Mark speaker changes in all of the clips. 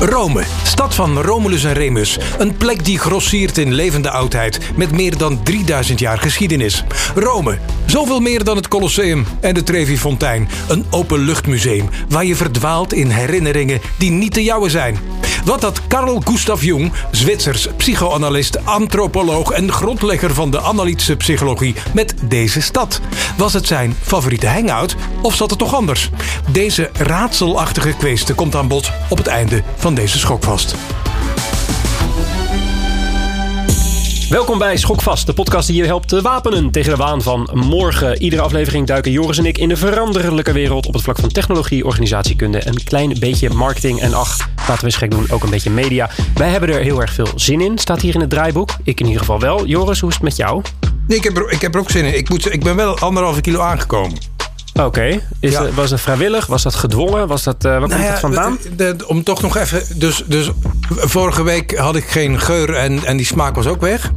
Speaker 1: Rome, stad van Romulus en Remus. Een plek die grossiert in levende oudheid met meer dan 3000 jaar geschiedenis. Rome, zoveel meer dan het Colosseum en de Trevi Fontein. Een openluchtmuseum waar je verdwaalt in herinneringen die niet de jouwe zijn. Wat had Carl Gustav Jung, Zwitsers psychoanalist, antropoloog en grondlegger van de analytische psychologie, met deze stad? Was het zijn favoriete hangout of zat het toch anders? Deze raadselachtige kwestie komt aan bod op het einde van deze schokvast.
Speaker 2: Welkom bij Schokvast, de podcast die je helpt te wapenen tegen de waan van morgen. Iedere aflevering duiken Joris en ik in de veranderlijke wereld op het vlak van technologie, organisatiekunde, een klein beetje marketing en ach, laten we eens gek doen, ook een beetje media. Wij hebben er heel erg veel zin in, staat hier in het draaiboek. Ik in ieder geval wel. Joris, hoe is het met jou?
Speaker 1: Nee, ik heb er, ik heb er ook zin in. Ik, moet, ik ben wel anderhalve kilo aangekomen.
Speaker 2: Oké,
Speaker 1: Ja.
Speaker 2: was dat vrijwillig? Was dat gedwongen? Was dat, waar komt
Speaker 1: Nou ja,
Speaker 2: dat vandaan?
Speaker 1: de- de- om toch nog even. Dus, dus vorige week had ik geen geur en, en die smaak was ook weg.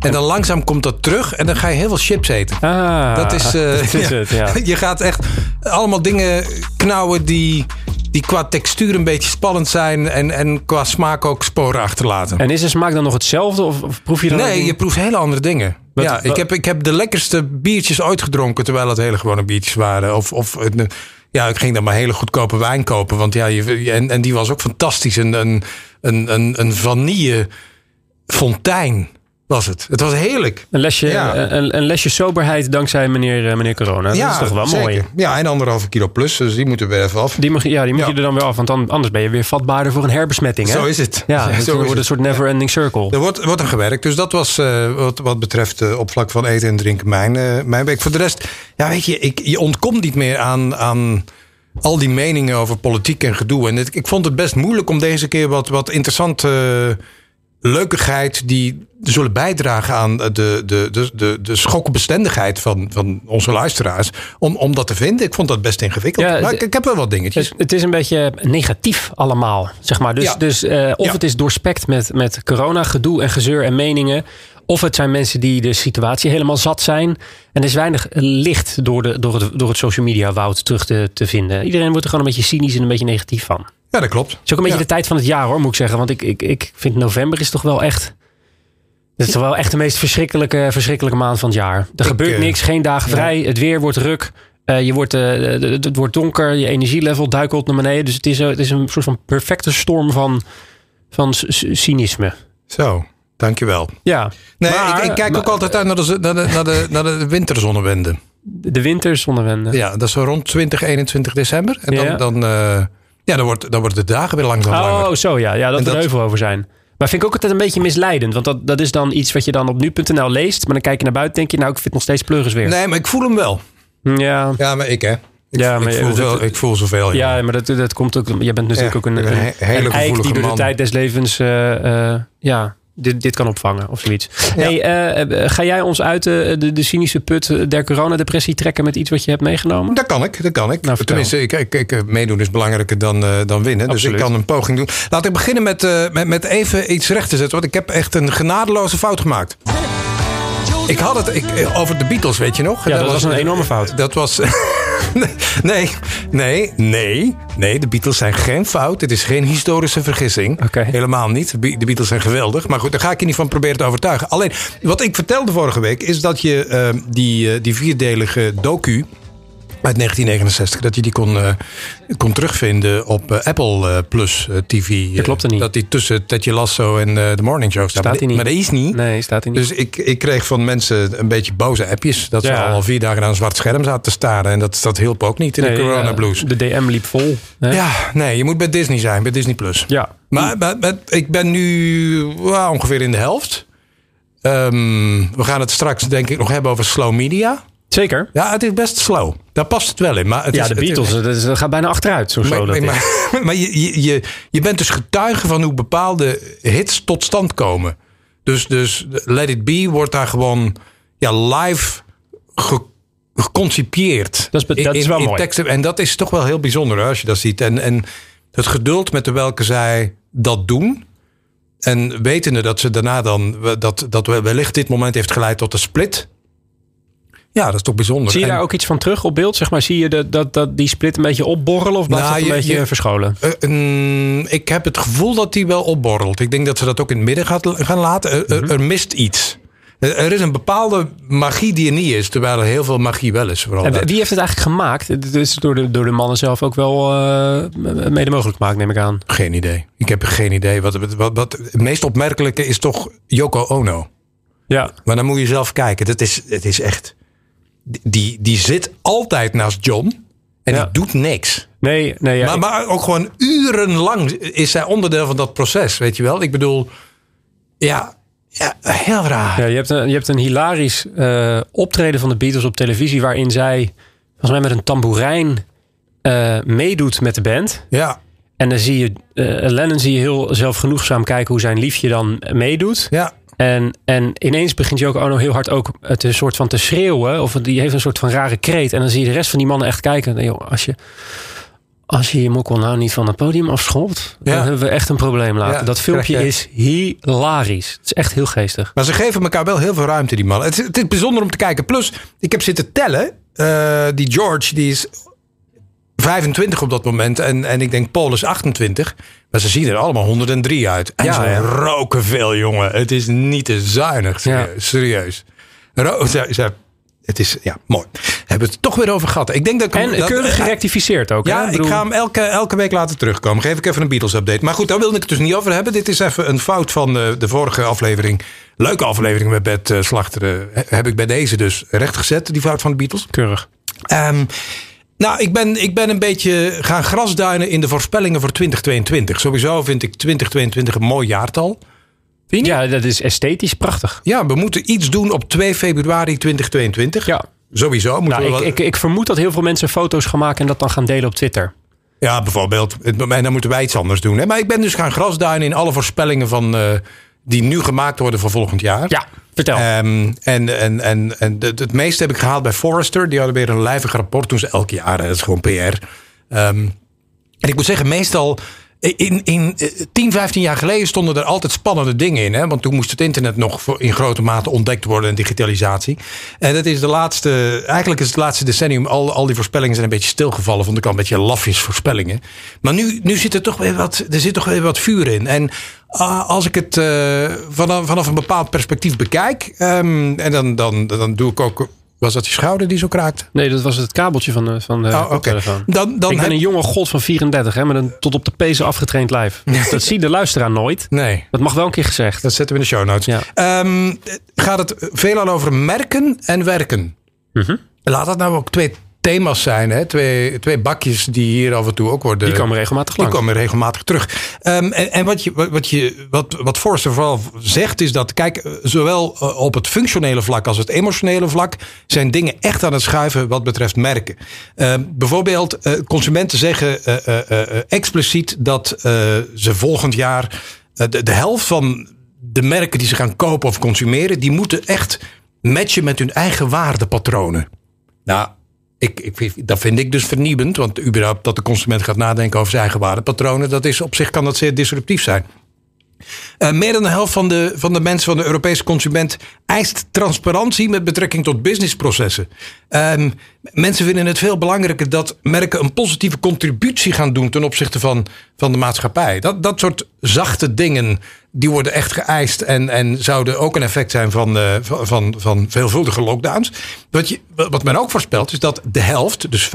Speaker 1: En dan langzaam komt dat terug en dan ga je heel veel chips eten.
Speaker 2: Ah,
Speaker 1: Dat is, eh,
Speaker 2: dat is het, ja.
Speaker 1: Je gaat echt allemaal dingen knauwen die, die qua textuur een beetje spannend zijn. En, en qua smaak ook sporen achterlaten.
Speaker 2: En is de smaak dan nog hetzelfde? Of, of proef je dan
Speaker 1: Nee, je proeft hele andere dingen.
Speaker 2: Wat-
Speaker 1: ja,
Speaker 2: wat-
Speaker 1: ik heb, ik heb de lekkerste biertjes ooit gedronken, terwijl het hele gewone biertjes waren. Of, of ja, ik ging dan maar hele goedkope wijn kopen. Want ja, je, en, en die was ook fantastisch. Een, een, een, een vanille fontein was het. Het was heerlijk.
Speaker 2: Een lesje,
Speaker 1: Ja.
Speaker 2: een, een lesje soberheid dankzij meneer, eh, meneer corona. Dat is toch wel
Speaker 1: zeker.
Speaker 2: mooi.
Speaker 1: Ja, en anderhalve kilo plus, dus die moeten we weer even af.
Speaker 2: Die, mag, ja, die moet
Speaker 1: Ja.
Speaker 2: je er dan weer af, want dan, anders ben je weer vatbaarder voor een herbesmetting. Hè?
Speaker 1: Zo is het.
Speaker 2: Ja,
Speaker 1: is
Speaker 2: wordt een
Speaker 1: het.
Speaker 2: soort never-ending circle.
Speaker 1: Er wordt, wordt aan gewerkt. Dus dat was eh, wat, wat betreft eh, op vlak van eten en drinken mijn, eh, mijn week. Voor de rest, ja, weet je, ik, je ontkomt niet meer aan, aan al die meningen over politiek en gedoe. En het- ik vond het best moeilijk om deze keer wat, wat interessante eh, leukigheid die zullen bijdragen aan de, de, de, de, de schokbestendigheid van, van onze luisteraars. Om, om dat te vinden. Ik vond dat best ingewikkeld.
Speaker 2: Ja,
Speaker 1: maar ik, ik heb wel wat dingetjes.
Speaker 2: Het, het is een beetje negatief allemaal, zeg maar. Dus,
Speaker 1: Ja.
Speaker 2: dus eh, of
Speaker 1: Ja.
Speaker 2: het is doorspekt met, met corona, gedoe en gezeur en meningen. Of het zijn mensen die de situatie helemaal zat zijn. En er is weinig licht door, de, door, het, door het social media woud terug te, te vinden. Iedereen wordt er gewoon een beetje cynisch en een beetje negatief van.
Speaker 1: Ja, dat klopt.
Speaker 2: Het is ook een beetje de tijd van het jaar hoor, moet ik zeggen. Want ik, ik, ik vind november is toch wel echt... Het is toch wel echt de meest verschrikkelijke, verschrikkelijke maand van het jaar. Er gebeurt
Speaker 1: eh,
Speaker 2: niks, geen dagen vrij. Het weer wordt ruk. eh, je wordt, eh, het wordt donker. Je energielevel duikelt naar beneden. Dus het is, eh, het is een soort van perfecte storm van, van cynisme.
Speaker 1: Zo, dankjewel.
Speaker 2: Ja,
Speaker 1: Nee,
Speaker 2: Maar-
Speaker 1: ik, ik kijk
Speaker 2: maar-
Speaker 1: ook altijd uit naar de, naar de, naar de, naar de winterzonnewende.
Speaker 2: de winterzonnewende.
Speaker 1: Ja, dat is zo rond 20, 21 december. En dan,
Speaker 2: Ja.
Speaker 1: dan, ja, dan, wordt, dan worden de dagen weer langzaam langer.
Speaker 2: Oh, zo ja. Ja, dat
Speaker 1: En
Speaker 2: er
Speaker 1: dat-
Speaker 2: heuvel over zijn. Maar vind ik ook altijd een beetje misleidend. Want dat, dat is dan iets wat je dan op nu.nl leest. Maar dan kijk je naar buiten denk je, nou, ik vind het nog steeds pleuris weer.
Speaker 1: Nee, maar ik voel hem wel.
Speaker 2: Ja,
Speaker 1: Ja, maar ik hè. Ik,
Speaker 2: Ja, maar
Speaker 1: ik,
Speaker 2: je-
Speaker 1: voel,
Speaker 2: dat-
Speaker 1: ik voel zoveel.
Speaker 2: Ja, maar dat, dat komt ook. Jij bent natuurlijk
Speaker 1: Ja,
Speaker 2: ook een, een,
Speaker 1: hele
Speaker 2: eik die
Speaker 1: gevoelige
Speaker 2: door de tijd des levens. eh, eh, ja, dit, dit kan opvangen of zoiets. Hey, eh, eh, ga jij ons uit eh, de, de cynische put der coronadepressie trekken met iets wat je hebt meegenomen?
Speaker 1: Dat kan ik, dat kan ik.
Speaker 2: Nou.
Speaker 1: Tenminste, ik, ik, ik, meedoen is belangrijker dan, dan winnen. Dus
Speaker 2: Absoluut.
Speaker 1: ik kan een poging doen. Laat ik beginnen met, met, met even iets recht te zetten. Want ik heb echt een genadeloze fout gemaakt. Ik had het ik, eh, over de Beatles, weet je nog?
Speaker 2: Ja, dat was een enorme fout.
Speaker 1: Dat was. nee, nee, nee. Nee, de Beatles zijn geen fout. Het is geen historische vergissing. Helemaal niet. De Be- de Beatles zijn geweldig. Maar goed, daar ga ik je niet van proberen te overtuigen. Alleen, wat ik vertelde vorige week is dat je eh, die, eh, die vierdelige docu uit 1969, dat je die kon, eh, kon terugvinden op eh, Apple eh, Plus TV.
Speaker 2: Dat klopt er niet.
Speaker 1: Dat die tussen Tedje Lasso en The Morning Show staat.
Speaker 2: Staat
Speaker 1: maar,
Speaker 2: die niet.
Speaker 1: maar dat is niet.
Speaker 2: Nee, staat hij niet.
Speaker 1: Dus ik, ik kreeg van mensen een beetje boze appjes. Dat ze al vier dagen aan een zwart scherm zaten te staren. En dat, dat hielp ook niet in
Speaker 2: Nee,
Speaker 1: de corona blues.
Speaker 2: de DM liep vol. Hè?
Speaker 1: Ja, nee, je moet bij Disney zijn, bij Disney Plus.
Speaker 2: Ja.
Speaker 1: Maar, maar- maar ik ben nu well, ongeveer in de helft. Ehm, we gaan het straks denk ik nog hebben over slow media.
Speaker 2: Zeker.
Speaker 1: Ja, het is best slow. Daar past het wel in. Maar het
Speaker 2: Ja,
Speaker 1: is,
Speaker 2: de Beatles, dat, is- dat gaat bijna achteruit. Zo,
Speaker 1: maar,
Speaker 2: dat
Speaker 1: maar, maar, maar je, je, je, bent dus getuige van hoe bepaalde hits tot stand komen. Dus, dus Let It Be wordt daar gewoon ja, live ge- geconcipieerd.
Speaker 2: Dat is dat is wel
Speaker 1: in
Speaker 2: mooi.
Speaker 1: teksten. En dat is toch wel heel bijzonder als je dat ziet. En, en het geduld met de welke zij dat doen. En wetende dat ze daarna dan, dat, dat wellicht dit moment heeft geleid tot een split. Ja, dat is toch bijzonder.
Speaker 2: Zie je
Speaker 1: En-
Speaker 2: daar ook iets van terug op beeld? Zeg maar, zie je dat, dat, dat die split een beetje opborrelen of blijft
Speaker 1: Nou,
Speaker 2: dat een
Speaker 1: je-
Speaker 2: beetje
Speaker 1: je-
Speaker 2: verscholen?
Speaker 1: Eh, ik heb het gevoel dat die wel opborrelt. Ik denk dat ze dat ook in het midden gaat, gaan laten. Er-
Speaker 2: Mhm.
Speaker 1: er, mist iets. Er, is een bepaalde magie die er niet is, terwijl er heel veel magie wel is. Vooral
Speaker 2: En wie heeft het eigenlijk gemaakt? Het is door de, door de mannen zelf ook wel eh, mede mogelijk gemaakt, neem ik aan.
Speaker 1: Geen idee. Ik heb geen idee. Wat, wat, wat, wat- het meest opmerkelijke is toch Yoko Ono.
Speaker 2: Ja,
Speaker 1: Maar dan moet je zelf kijken. Dat is, het is echt. Die, die zit altijd naast John. En
Speaker 2: Ja.
Speaker 1: die doet niks.
Speaker 2: nee, nee. Ja,
Speaker 1: maar, maar ook gewoon urenlang is zij onderdeel van dat proces. Weet je wel? Ik bedoel. Ja, ja heel raar.
Speaker 2: Ja, je hebt een, je hebt een hilarisch eh, optreden van de Beatles op televisie... waarin zij, volgens mij met een tamboerijn, eh, meedoet met de band.
Speaker 1: Ja,
Speaker 2: En dan zie je, eh, Lennon zie je heel zelfgenoegzaam kijken hoe zijn liefje dan meedoet.
Speaker 1: ja.
Speaker 2: En, en ineens begint Yoko Ono heel hard ook het een soort van te schreeuwen. Of die heeft een soort van rare kreet. En dan zie je de rest van die mannen echt kijken. Nee, joh, als je, als je je mokkel nou niet van het podium afschopt...
Speaker 1: Ja.
Speaker 2: dan hebben we echt een probleem later.
Speaker 1: Ja,
Speaker 2: dat filmpje is hilarisch. Het is echt heel geestig.
Speaker 1: Maar ze geven elkaar wel heel veel ruimte, die mannen. Het, is- het is bijzonder om te kijken. Plus, ik heb zitten tellen. Eh, die George, die is 25 op dat moment. En, en ik denk Paul is 28. Maar ze zien er allemaal 103 uit. En
Speaker 2: Ja,
Speaker 1: ze
Speaker 2: ja.
Speaker 1: roken veel, jongen. Het is niet te zuinig. Serieus.
Speaker 2: Ja.
Speaker 1: serieus. Ro- ze, ze- het is, ja, mooi. Hebben we het toch weer over gehad. Ik denk dat ik hem-
Speaker 2: En
Speaker 1: dat-
Speaker 2: keurig gerectificeerd ook.
Speaker 1: ja,
Speaker 2: hè?
Speaker 1: ik,
Speaker 2: bedoel-
Speaker 1: ga hem elke, elke week laten terugkomen. Geef ik even een Beatles-update. Maar goed, daar wilde ik het dus niet over hebben. Dit is even een fout van de, de vorige aflevering. Leuke aflevering met Bert eh, Slachter. eh, heb ik bij deze dus rechtgezet, die fout van de Beatles.
Speaker 2: Keurig.
Speaker 1: Ehm, nou, ik ben, ik ben een beetje gaan grasduinen in de voorspellingen voor 2022. Sowieso vind ik 2022 een mooi jaartal.
Speaker 2: Ja, dat is esthetisch prachtig.
Speaker 1: Ja, we moeten iets doen op 2 februari 2022.
Speaker 2: Ja.
Speaker 1: Sowieso. Moeten
Speaker 2: Nou,
Speaker 1: we
Speaker 2: ik,
Speaker 1: wel-
Speaker 2: ik, ik vermoed dat heel veel mensen foto's gaan maken en dat dan gaan delen op Twitter.
Speaker 1: Ja, bijvoorbeeld. En dan moeten wij iets anders doen. Hè? Maar ik ben dus gaan grasduinen in alle voorspellingen van, eh, die nu gemaakt worden voor volgend jaar.
Speaker 2: Ja, vertel.
Speaker 1: Ehm, en en, en, en het, het meeste heb ik gehaald bij Forrester. Die hadden weer een lijvig rapport. Doen ze elk jaar. Dat is gewoon PR. Ehm, en ik moet zeggen, meestal. In, in eh, 10, 15 jaar geleden stonden er altijd spannende dingen in. Hè? Want toen moest het internet nog in grote mate ontdekt worden en digitalisatie. En dat is de laatste, eigenlijk is het laatste decennium, al, al die voorspellingen zijn een beetje stilgevallen. Vond ik al een beetje lafjes voorspellingen. Maar nu, nu zit er toch weer wat, er zit toch weer wat vuur in. En ah, als ik het eh, vanaf, vanaf een bepaald perspectief bekijk, ehm, en dan, dan, dan doe ik ook. Was dat je schouder die zo kraakt?
Speaker 2: Nee, dat was het kabeltje van de, van de
Speaker 1: Oh, oké.
Speaker 2: koptelefoon.
Speaker 1: Dan, dan
Speaker 2: ik ben een jonge god van 34, hè, met een tot op de pezen afgetraind lijf. Dat ziet de luisteraar nooit.
Speaker 1: Nee.
Speaker 2: Dat mag wel een keer gezegd.
Speaker 1: Dat zetten we in de show notes.
Speaker 2: Ja.
Speaker 1: Ehm, gaat het veelal over merken en werken.
Speaker 2: Mhm.
Speaker 1: Laat dat nou ook twee thema's zijn. Hè? Twee, twee bakjes die hier af en toe ook worden.
Speaker 2: Die komen regelmatig
Speaker 1: Die
Speaker 2: langs.
Speaker 1: komen regelmatig terug. Ehm, en en wat, je, wat, je, wat, wat Forrester vooral zegt is dat, kijk, eh, zowel eh, op het functionele vlak als het emotionele vlak zijn dingen echt aan het schuiven wat betreft merken. Ehm, bijvoorbeeld, eh, consumenten zeggen expliciet dat ze volgend jaar de, de helft van de merken die ze gaan kopen of consumeren, die moeten echt matchen met hun eigen waardepatronen. Nou, ik, dat vind ik dus vernieuwend. Want überhaupt dat de consument gaat nadenken over zijn eigen waardepatronen. Dat is op zich kan dat zeer disruptief zijn. Eh, meer dan de helft van de, van de mensen van de Europese consument eist transparantie met betrekking tot businessprocessen. Ehm, mensen vinden het veel belangrijker dat merken een positieve contributie gaan doen ten opzichte van, van de maatschappij. Dat, dat soort zachte dingen, die worden echt geëist en, en zouden ook een effect zijn van, eh, van, van, van veelvuldige lockdowns. Wat, je, wat men ook voorspelt is dat de helft, dus 50%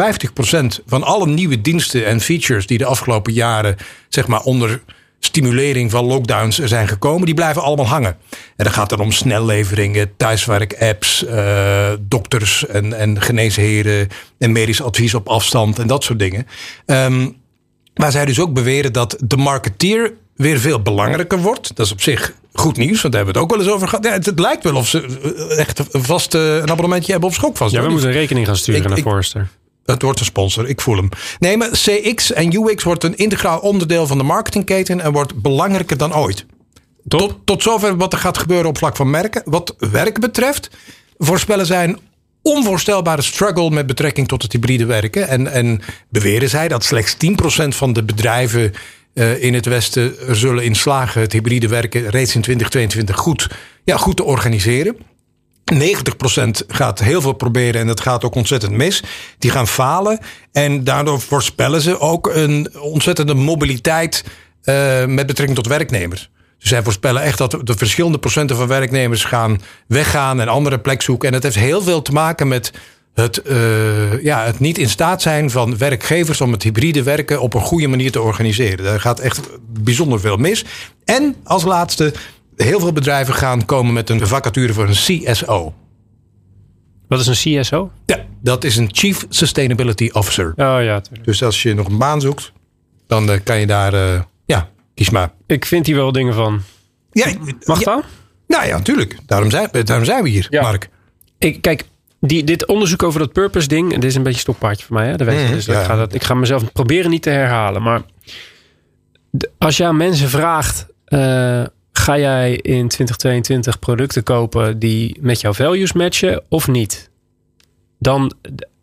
Speaker 1: van alle nieuwe diensten en features die de afgelopen jaren zeg maar onder stimulering van lockdowns zijn gekomen, die blijven allemaal hangen. En dat gaat dan om snelleveringen, thuiswerk-apps, eh, dokters en, en geneesheren en medisch advies op afstand en dat soort dingen. Ehm, waar zij dus ook beweren dat de marketeer weer veel belangrijker wordt. Dat is op zich goed nieuws, want daar hebben we het ook wel eens over gehad. Ja, het, het lijkt wel of ze eh, echt een vast een abonnementje hebben op schokvast.
Speaker 2: Ja, we moeten een rekening gaan sturen
Speaker 1: Ik-
Speaker 2: naar
Speaker 1: ik-
Speaker 2: Forrester.
Speaker 1: Het wordt een sponsor, ik voel hem. Nee, maar CX en UX wordt een integraal onderdeel van de marketingketen en wordt belangrijker dan ooit. Tot, tot zover wat er gaat gebeuren op vlak van merken. Wat werk betreft, voorspellen zij een onvoorstelbare struggle met betrekking tot het hybride werken. En, en beweren zij dat slechts 10% van de bedrijven eh, in het Westen er zullen in slagen het hybride werken reeds in 2022 goed, ja, goed te organiseren. 90% gaat heel veel proberen en dat gaat ook ontzettend mis. Die gaan falen en daardoor voorspellen ze ook een ontzettende mobiliteit uh, met betrekking tot werknemers. Dus zij voorspellen echt dat de verschillende procenten van werknemers gaan weggaan en andere plek zoeken. En dat heeft heel veel te maken met het, uh, ja, het niet in staat zijn van werkgevers om het hybride werken op een goede manier te organiseren. Daar gaat echt bijzonder veel mis. En als laatste, heel veel bedrijven gaan komen met een vacature voor een CSO.
Speaker 2: Wat is een CSO?
Speaker 1: Ja, dat is een Chief Sustainability Officer.
Speaker 2: Oh ja.
Speaker 1: Dus als je nog een baan zoekt, dan uh, kan je daar, uh, ja, kies maar.
Speaker 2: Ik vind hier wel dingen van.
Speaker 1: Ja,
Speaker 2: Mag
Speaker 1: ja,
Speaker 2: dat?
Speaker 1: Nou ja, natuurlijk. Daarom zijn, daarom zijn we hier,
Speaker 2: Ja.
Speaker 1: Mark.
Speaker 2: Ik, kijk, die, dit onderzoek over dat purpose ding, dit is een beetje een stokpaardje voor mij. Hè? Dat weet je.
Speaker 1: Mhm,
Speaker 2: dus
Speaker 1: ja.
Speaker 2: ik, ga dat, ik ga mezelf proberen niet te herhalen. Maar als je aan mensen vraagt, eh, ga jij in 2022 producten kopen die met jouw values matchen of niet? Dan,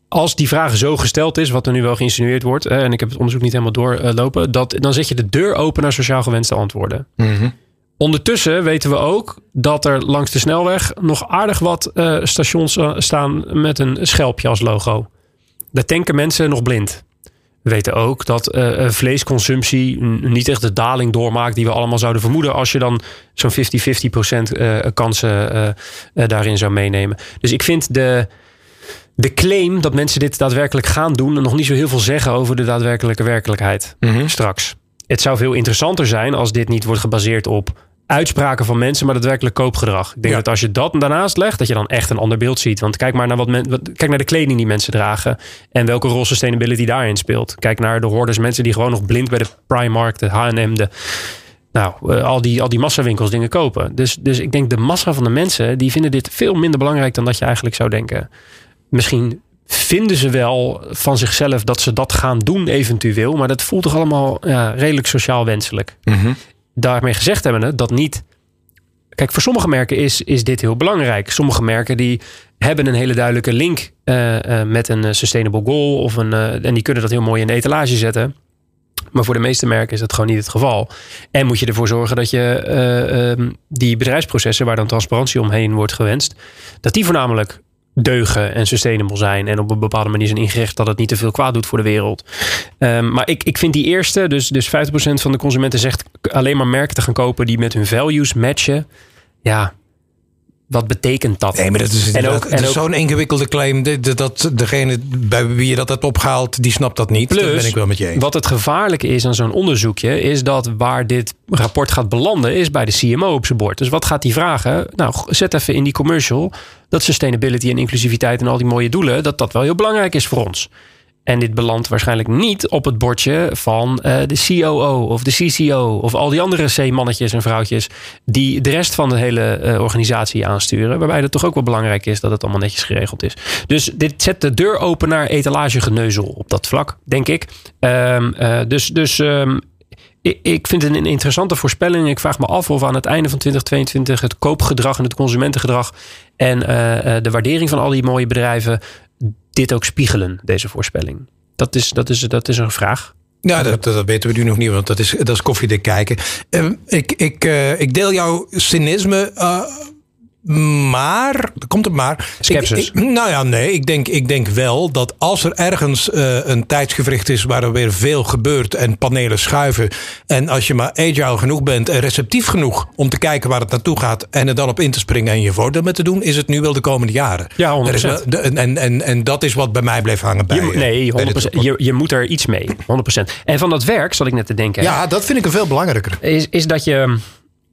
Speaker 2: als die vraag zo gesteld is, wat er nu wel geïnsinueerd wordt, en ik heb het onderzoek niet helemaal doorlopen, dat, dan zet je de deur open naar sociaal gewenste antwoorden.
Speaker 1: Mhm.
Speaker 2: Ondertussen weten we ook dat er langs de snelweg nog aardig wat eh, stations eh, staan met een schelpje als logo. Daar tanken mensen nog blind. We weten ook dat eh, eh, vleesconsumptie niet echt de daling doormaakt die we allemaal zouden vermoeden als je dan zo'n 50-50% eh, kansen daarin zou meenemen. Dus ik vind de, de claim dat mensen dit daadwerkelijk gaan doen nog niet zo heel veel zeggen over de daadwerkelijke werkelijkheid
Speaker 1: Mhm.
Speaker 2: straks. Het zou veel interessanter zijn als dit niet wordt gebaseerd op uitspraken van mensen, maar daadwerkelijk koopgedrag. Ik denk
Speaker 1: Ja.
Speaker 2: dat als je dat daarnaast legt, dat je dan echt een ander beeld ziet. Want kijk maar naar wat men, wat- kijk naar de kleding die mensen dragen en welke rol sustainability daarin speelt. Kijk naar de hordes mensen die gewoon nog blind bij de Primark, de H&M, de nou, eh, al die, al die massawinkels dingen kopen. Dus, dus ik denk de massa van de mensen die vinden dit veel minder belangrijk dan dat je eigenlijk zou denken. Misschien vinden ze wel van zichzelf dat ze dat gaan doen eventueel, maar dat voelt toch allemaal ja, redelijk sociaal wenselijk.
Speaker 1: Mhm.
Speaker 2: Daarmee gezegd hebben dat niet. Kijk, voor sommige merken is, is dit heel belangrijk. Sommige merken die hebben een hele duidelijke link eh, eh, met een eh, sustainable goal of een, en die kunnen dat heel mooi in de etalage zetten. Maar voor de meeste merken is dat gewoon niet het geval. En moet je ervoor zorgen dat je eh, ehm, die bedrijfsprocessen, waar dan transparantie omheen wordt gewenst, dat die voornamelijk deugen en sustainable zijn. En op een bepaalde manier zijn ingericht dat het niet te veel kwaad doet voor de wereld. Ehm, maar ik, ik vind die eerste, dus, dus 50% van de consumenten zegt alleen maar merken te gaan kopen die met hun values matchen. Ja, wat betekent dat?
Speaker 1: Nee, maar dat is,
Speaker 2: En ook- ook-
Speaker 1: zo'n ingewikkelde claim. Dat, dat, degene bij wie je dat hebt opgehaald, die snapt dat niet. dat
Speaker 2: Plus,
Speaker 1: ben ik wel met je eens.
Speaker 2: Wat het gevaarlijke is aan zo'n onderzoekje, is dat waar dit rapport gaat belanden, is bij de CMO op zijn bord. Dus wat gaat die vragen? Nou, zet even in die commercial dat sustainability en inclusiviteit en al die mooie doelen, dat dat wel heel belangrijk is voor ons. En dit belandt waarschijnlijk niet op het bordje van eh, de COO of de CCO of al die andere C-mannetjes en vrouwtjes die de rest van de hele eh, organisatie aansturen. Waarbij het toch ook wel belangrijk is dat het allemaal netjes geregeld is. Dus dit zet de deur open naar etalagegeneuzel op dat vlak, denk ik. Ehm, eh, dus dus ehm, ik, vind het een interessante voorspelling. Ik vraag me af of aan het einde van 2022 het koopgedrag en het consumentengedrag en de waardering van al die mooie bedrijven dit ook spiegelen, deze voorspelling. Dat is, dat is, dat is een vraag.
Speaker 1: Ja, dat, dat, weten we nu nog niet, want dat is, dat is koffiedik kijken. Ehm, ik, ik, eh, ik deel jouw cynisme, eh, maar, er komt het maar.
Speaker 2: Skepsis.
Speaker 1: Nou ja, nee, ik denk, ik denk wel dat als er ergens eh, een tijdsgevricht is waar er weer veel gebeurt en panelen schuiven. En als je maar agile genoeg bent en receptief genoeg om te kijken waar het naartoe gaat en er dan op in te springen en je voordeel met te doen, is het nu wel de komende jaren.
Speaker 2: Ja, 100%.
Speaker 1: Er is wel- de- en, en, en dat is wat bij mij bleef hangen bij.
Speaker 2: Je,
Speaker 1: eh,
Speaker 2: nee,
Speaker 1: bij dit
Speaker 2: 100%.
Speaker 1: rapport.
Speaker 2: Je, je moet er iets mee. 100%. En van dat werk, zat ik net te denken.
Speaker 1: Ja, dat vind ik een veel belangrijker.
Speaker 2: is, is dat je.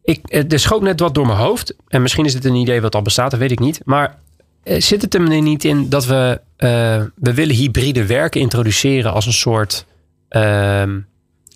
Speaker 2: Ik, eh, er schoot net wat door mijn hoofd. En misschien is het een idee wat al bestaat, dat weet ik niet. Maar eh, zit het er niet in dat we. eh, we willen hybride werken introduceren als een soort. ehm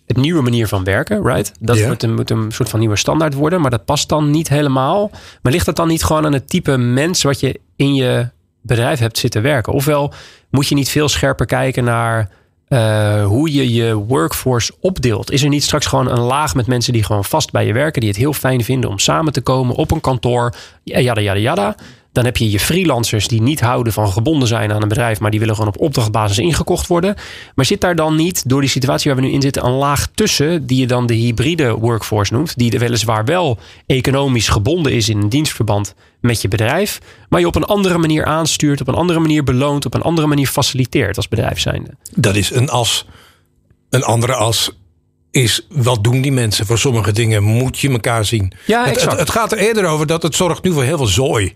Speaker 2: het nieuwe manier van werken, right? Dat moet, een, moet een soort van nieuwe standaard worden, maar dat past dan niet helemaal. Maar ligt dat dan niet gewoon aan het type mens wat je in je bedrijf hebt zitten werken? Ofwel moet je niet veel scherper kijken naar eh, hoe je je workforce opdeelt. Is er niet straks gewoon een laag met mensen die gewoon vast bij je werken, die het heel fijn vinden om samen te komen op een kantoor, ja, jada, jada, jada. Dan heb je je freelancers die niet houden van gebonden zijn aan een bedrijf, maar die willen gewoon op opdrachtbasis ingekocht worden. Maar zit daar dan niet, door die situatie waar we nu in zitten, een laag tussen, die je dan de hybride workforce noemt, die weliswaar wel economisch gebonden is in een dienstverband met je bedrijf, maar je op een andere manier aanstuurt, op een andere manier beloont, op een andere manier faciliteert als bedrijf zijnde?
Speaker 1: Dat is een as. Een andere as is wat doen die mensen? Voor sommige dingen moet je elkaar zien.
Speaker 2: Ja,
Speaker 1: het,
Speaker 2: exact.
Speaker 1: het, het gaat er eerder over dat het zorgt nu voor heel veel zooi.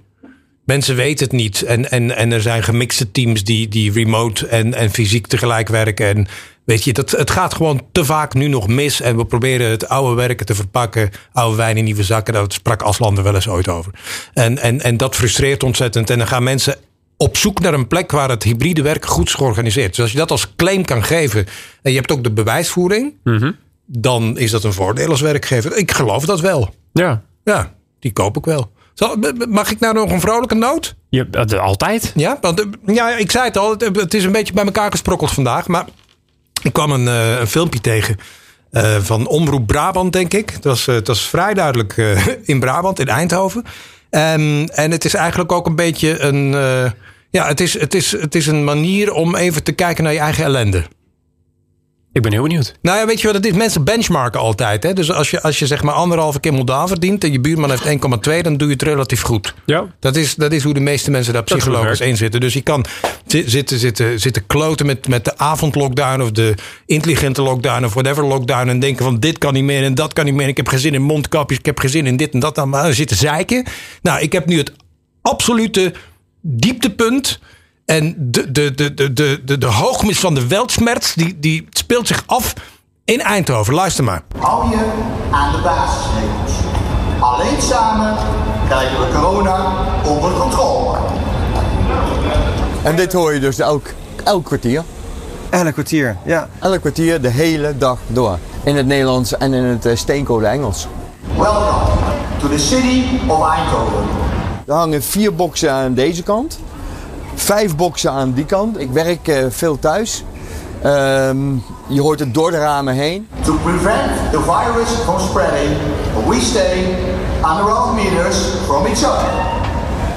Speaker 1: Mensen weten het niet. En, en, en er zijn gemixte teams die, die remote en, en fysiek tegelijk werken. En weet je, dat, het gaat gewoon te vaak nu nog mis. En we proberen het oude werken te verpakken. Oude wijn in nieuwe zakken. Dat sprak Aslander wel eens ooit over. En, en, en dat frustreert ontzettend. En dan gaan mensen op zoek naar een plek waar het hybride werk goed is georganiseerd. Dus als je dat als claim kan geven. En je hebt ook de bewijsvoering. Dan is dat een voordeel als werkgever. Ik geloof dat wel.
Speaker 2: Ja.
Speaker 1: Ja, die koop ik wel. Zal, mag ik nou nog een vrolijke noot?
Speaker 2: Je, eh, altijd.
Speaker 1: Ja, want eh, ja, ik zei het al, het, het is een beetje bij elkaar gesprokkeld vandaag. Maar ik kwam een, eh, een filmpje tegen eh, van Omroep Brabant, denk ik. Het was, eh, het was vrij duidelijk eh, in Brabant, in Eindhoven. En, en het is eigenlijk ook een beetje een. eh, ja, het is, het, is, het is een manier om even te kijken naar je eigen ellende.
Speaker 2: Ik ben heel benieuwd.
Speaker 1: Nou ja, weet je wat het is? Mensen benchmarken altijd. Hè? Dus als je, als je zeg maar anderhalve keer Moldaal verdient en je buurman heeft 1,2, dan doe je het relatief goed.
Speaker 2: Ja.
Speaker 1: Dat is, dat is hoe de meeste mensen daar psychologisch in zitten. Dus je kan zi- zitten, zitten, zitten kloten met, met de avondlockdown of de intelligente lockdown of whatever lockdown. En denken van dit kan niet meer en dat kan niet meer. Ik heb geen zin in mondkapjes, ik heb geen zin in dit en dat. Dan maar zitten zeiken. Nou, ik heb nu het absolute dieptepunt. En de, de, de, de, de, de, de hoogmis van de weltschmerz, die, die speelt zich af in Eindhoven. Luister maar.
Speaker 3: Hou je aan de basisregels. Alleen samen krijgen we corona onder controle.
Speaker 4: En dit hoor je dus elk, elk kwartier.
Speaker 5: Elk kwartier, ja.
Speaker 4: Elk kwartier de hele dag door. In het Nederlands en in het eh, steenkolen Engels.
Speaker 3: Welcome to the city of Eindhoven.
Speaker 4: Er hangen vier boksen aan deze kant. Vijf boksen aan die kant. Ik werk eh, veel thuis. Ehm, je hoort het door de ramen heen.
Speaker 3: To prevent the virus from spreading, we stay anderhalf meters from each other.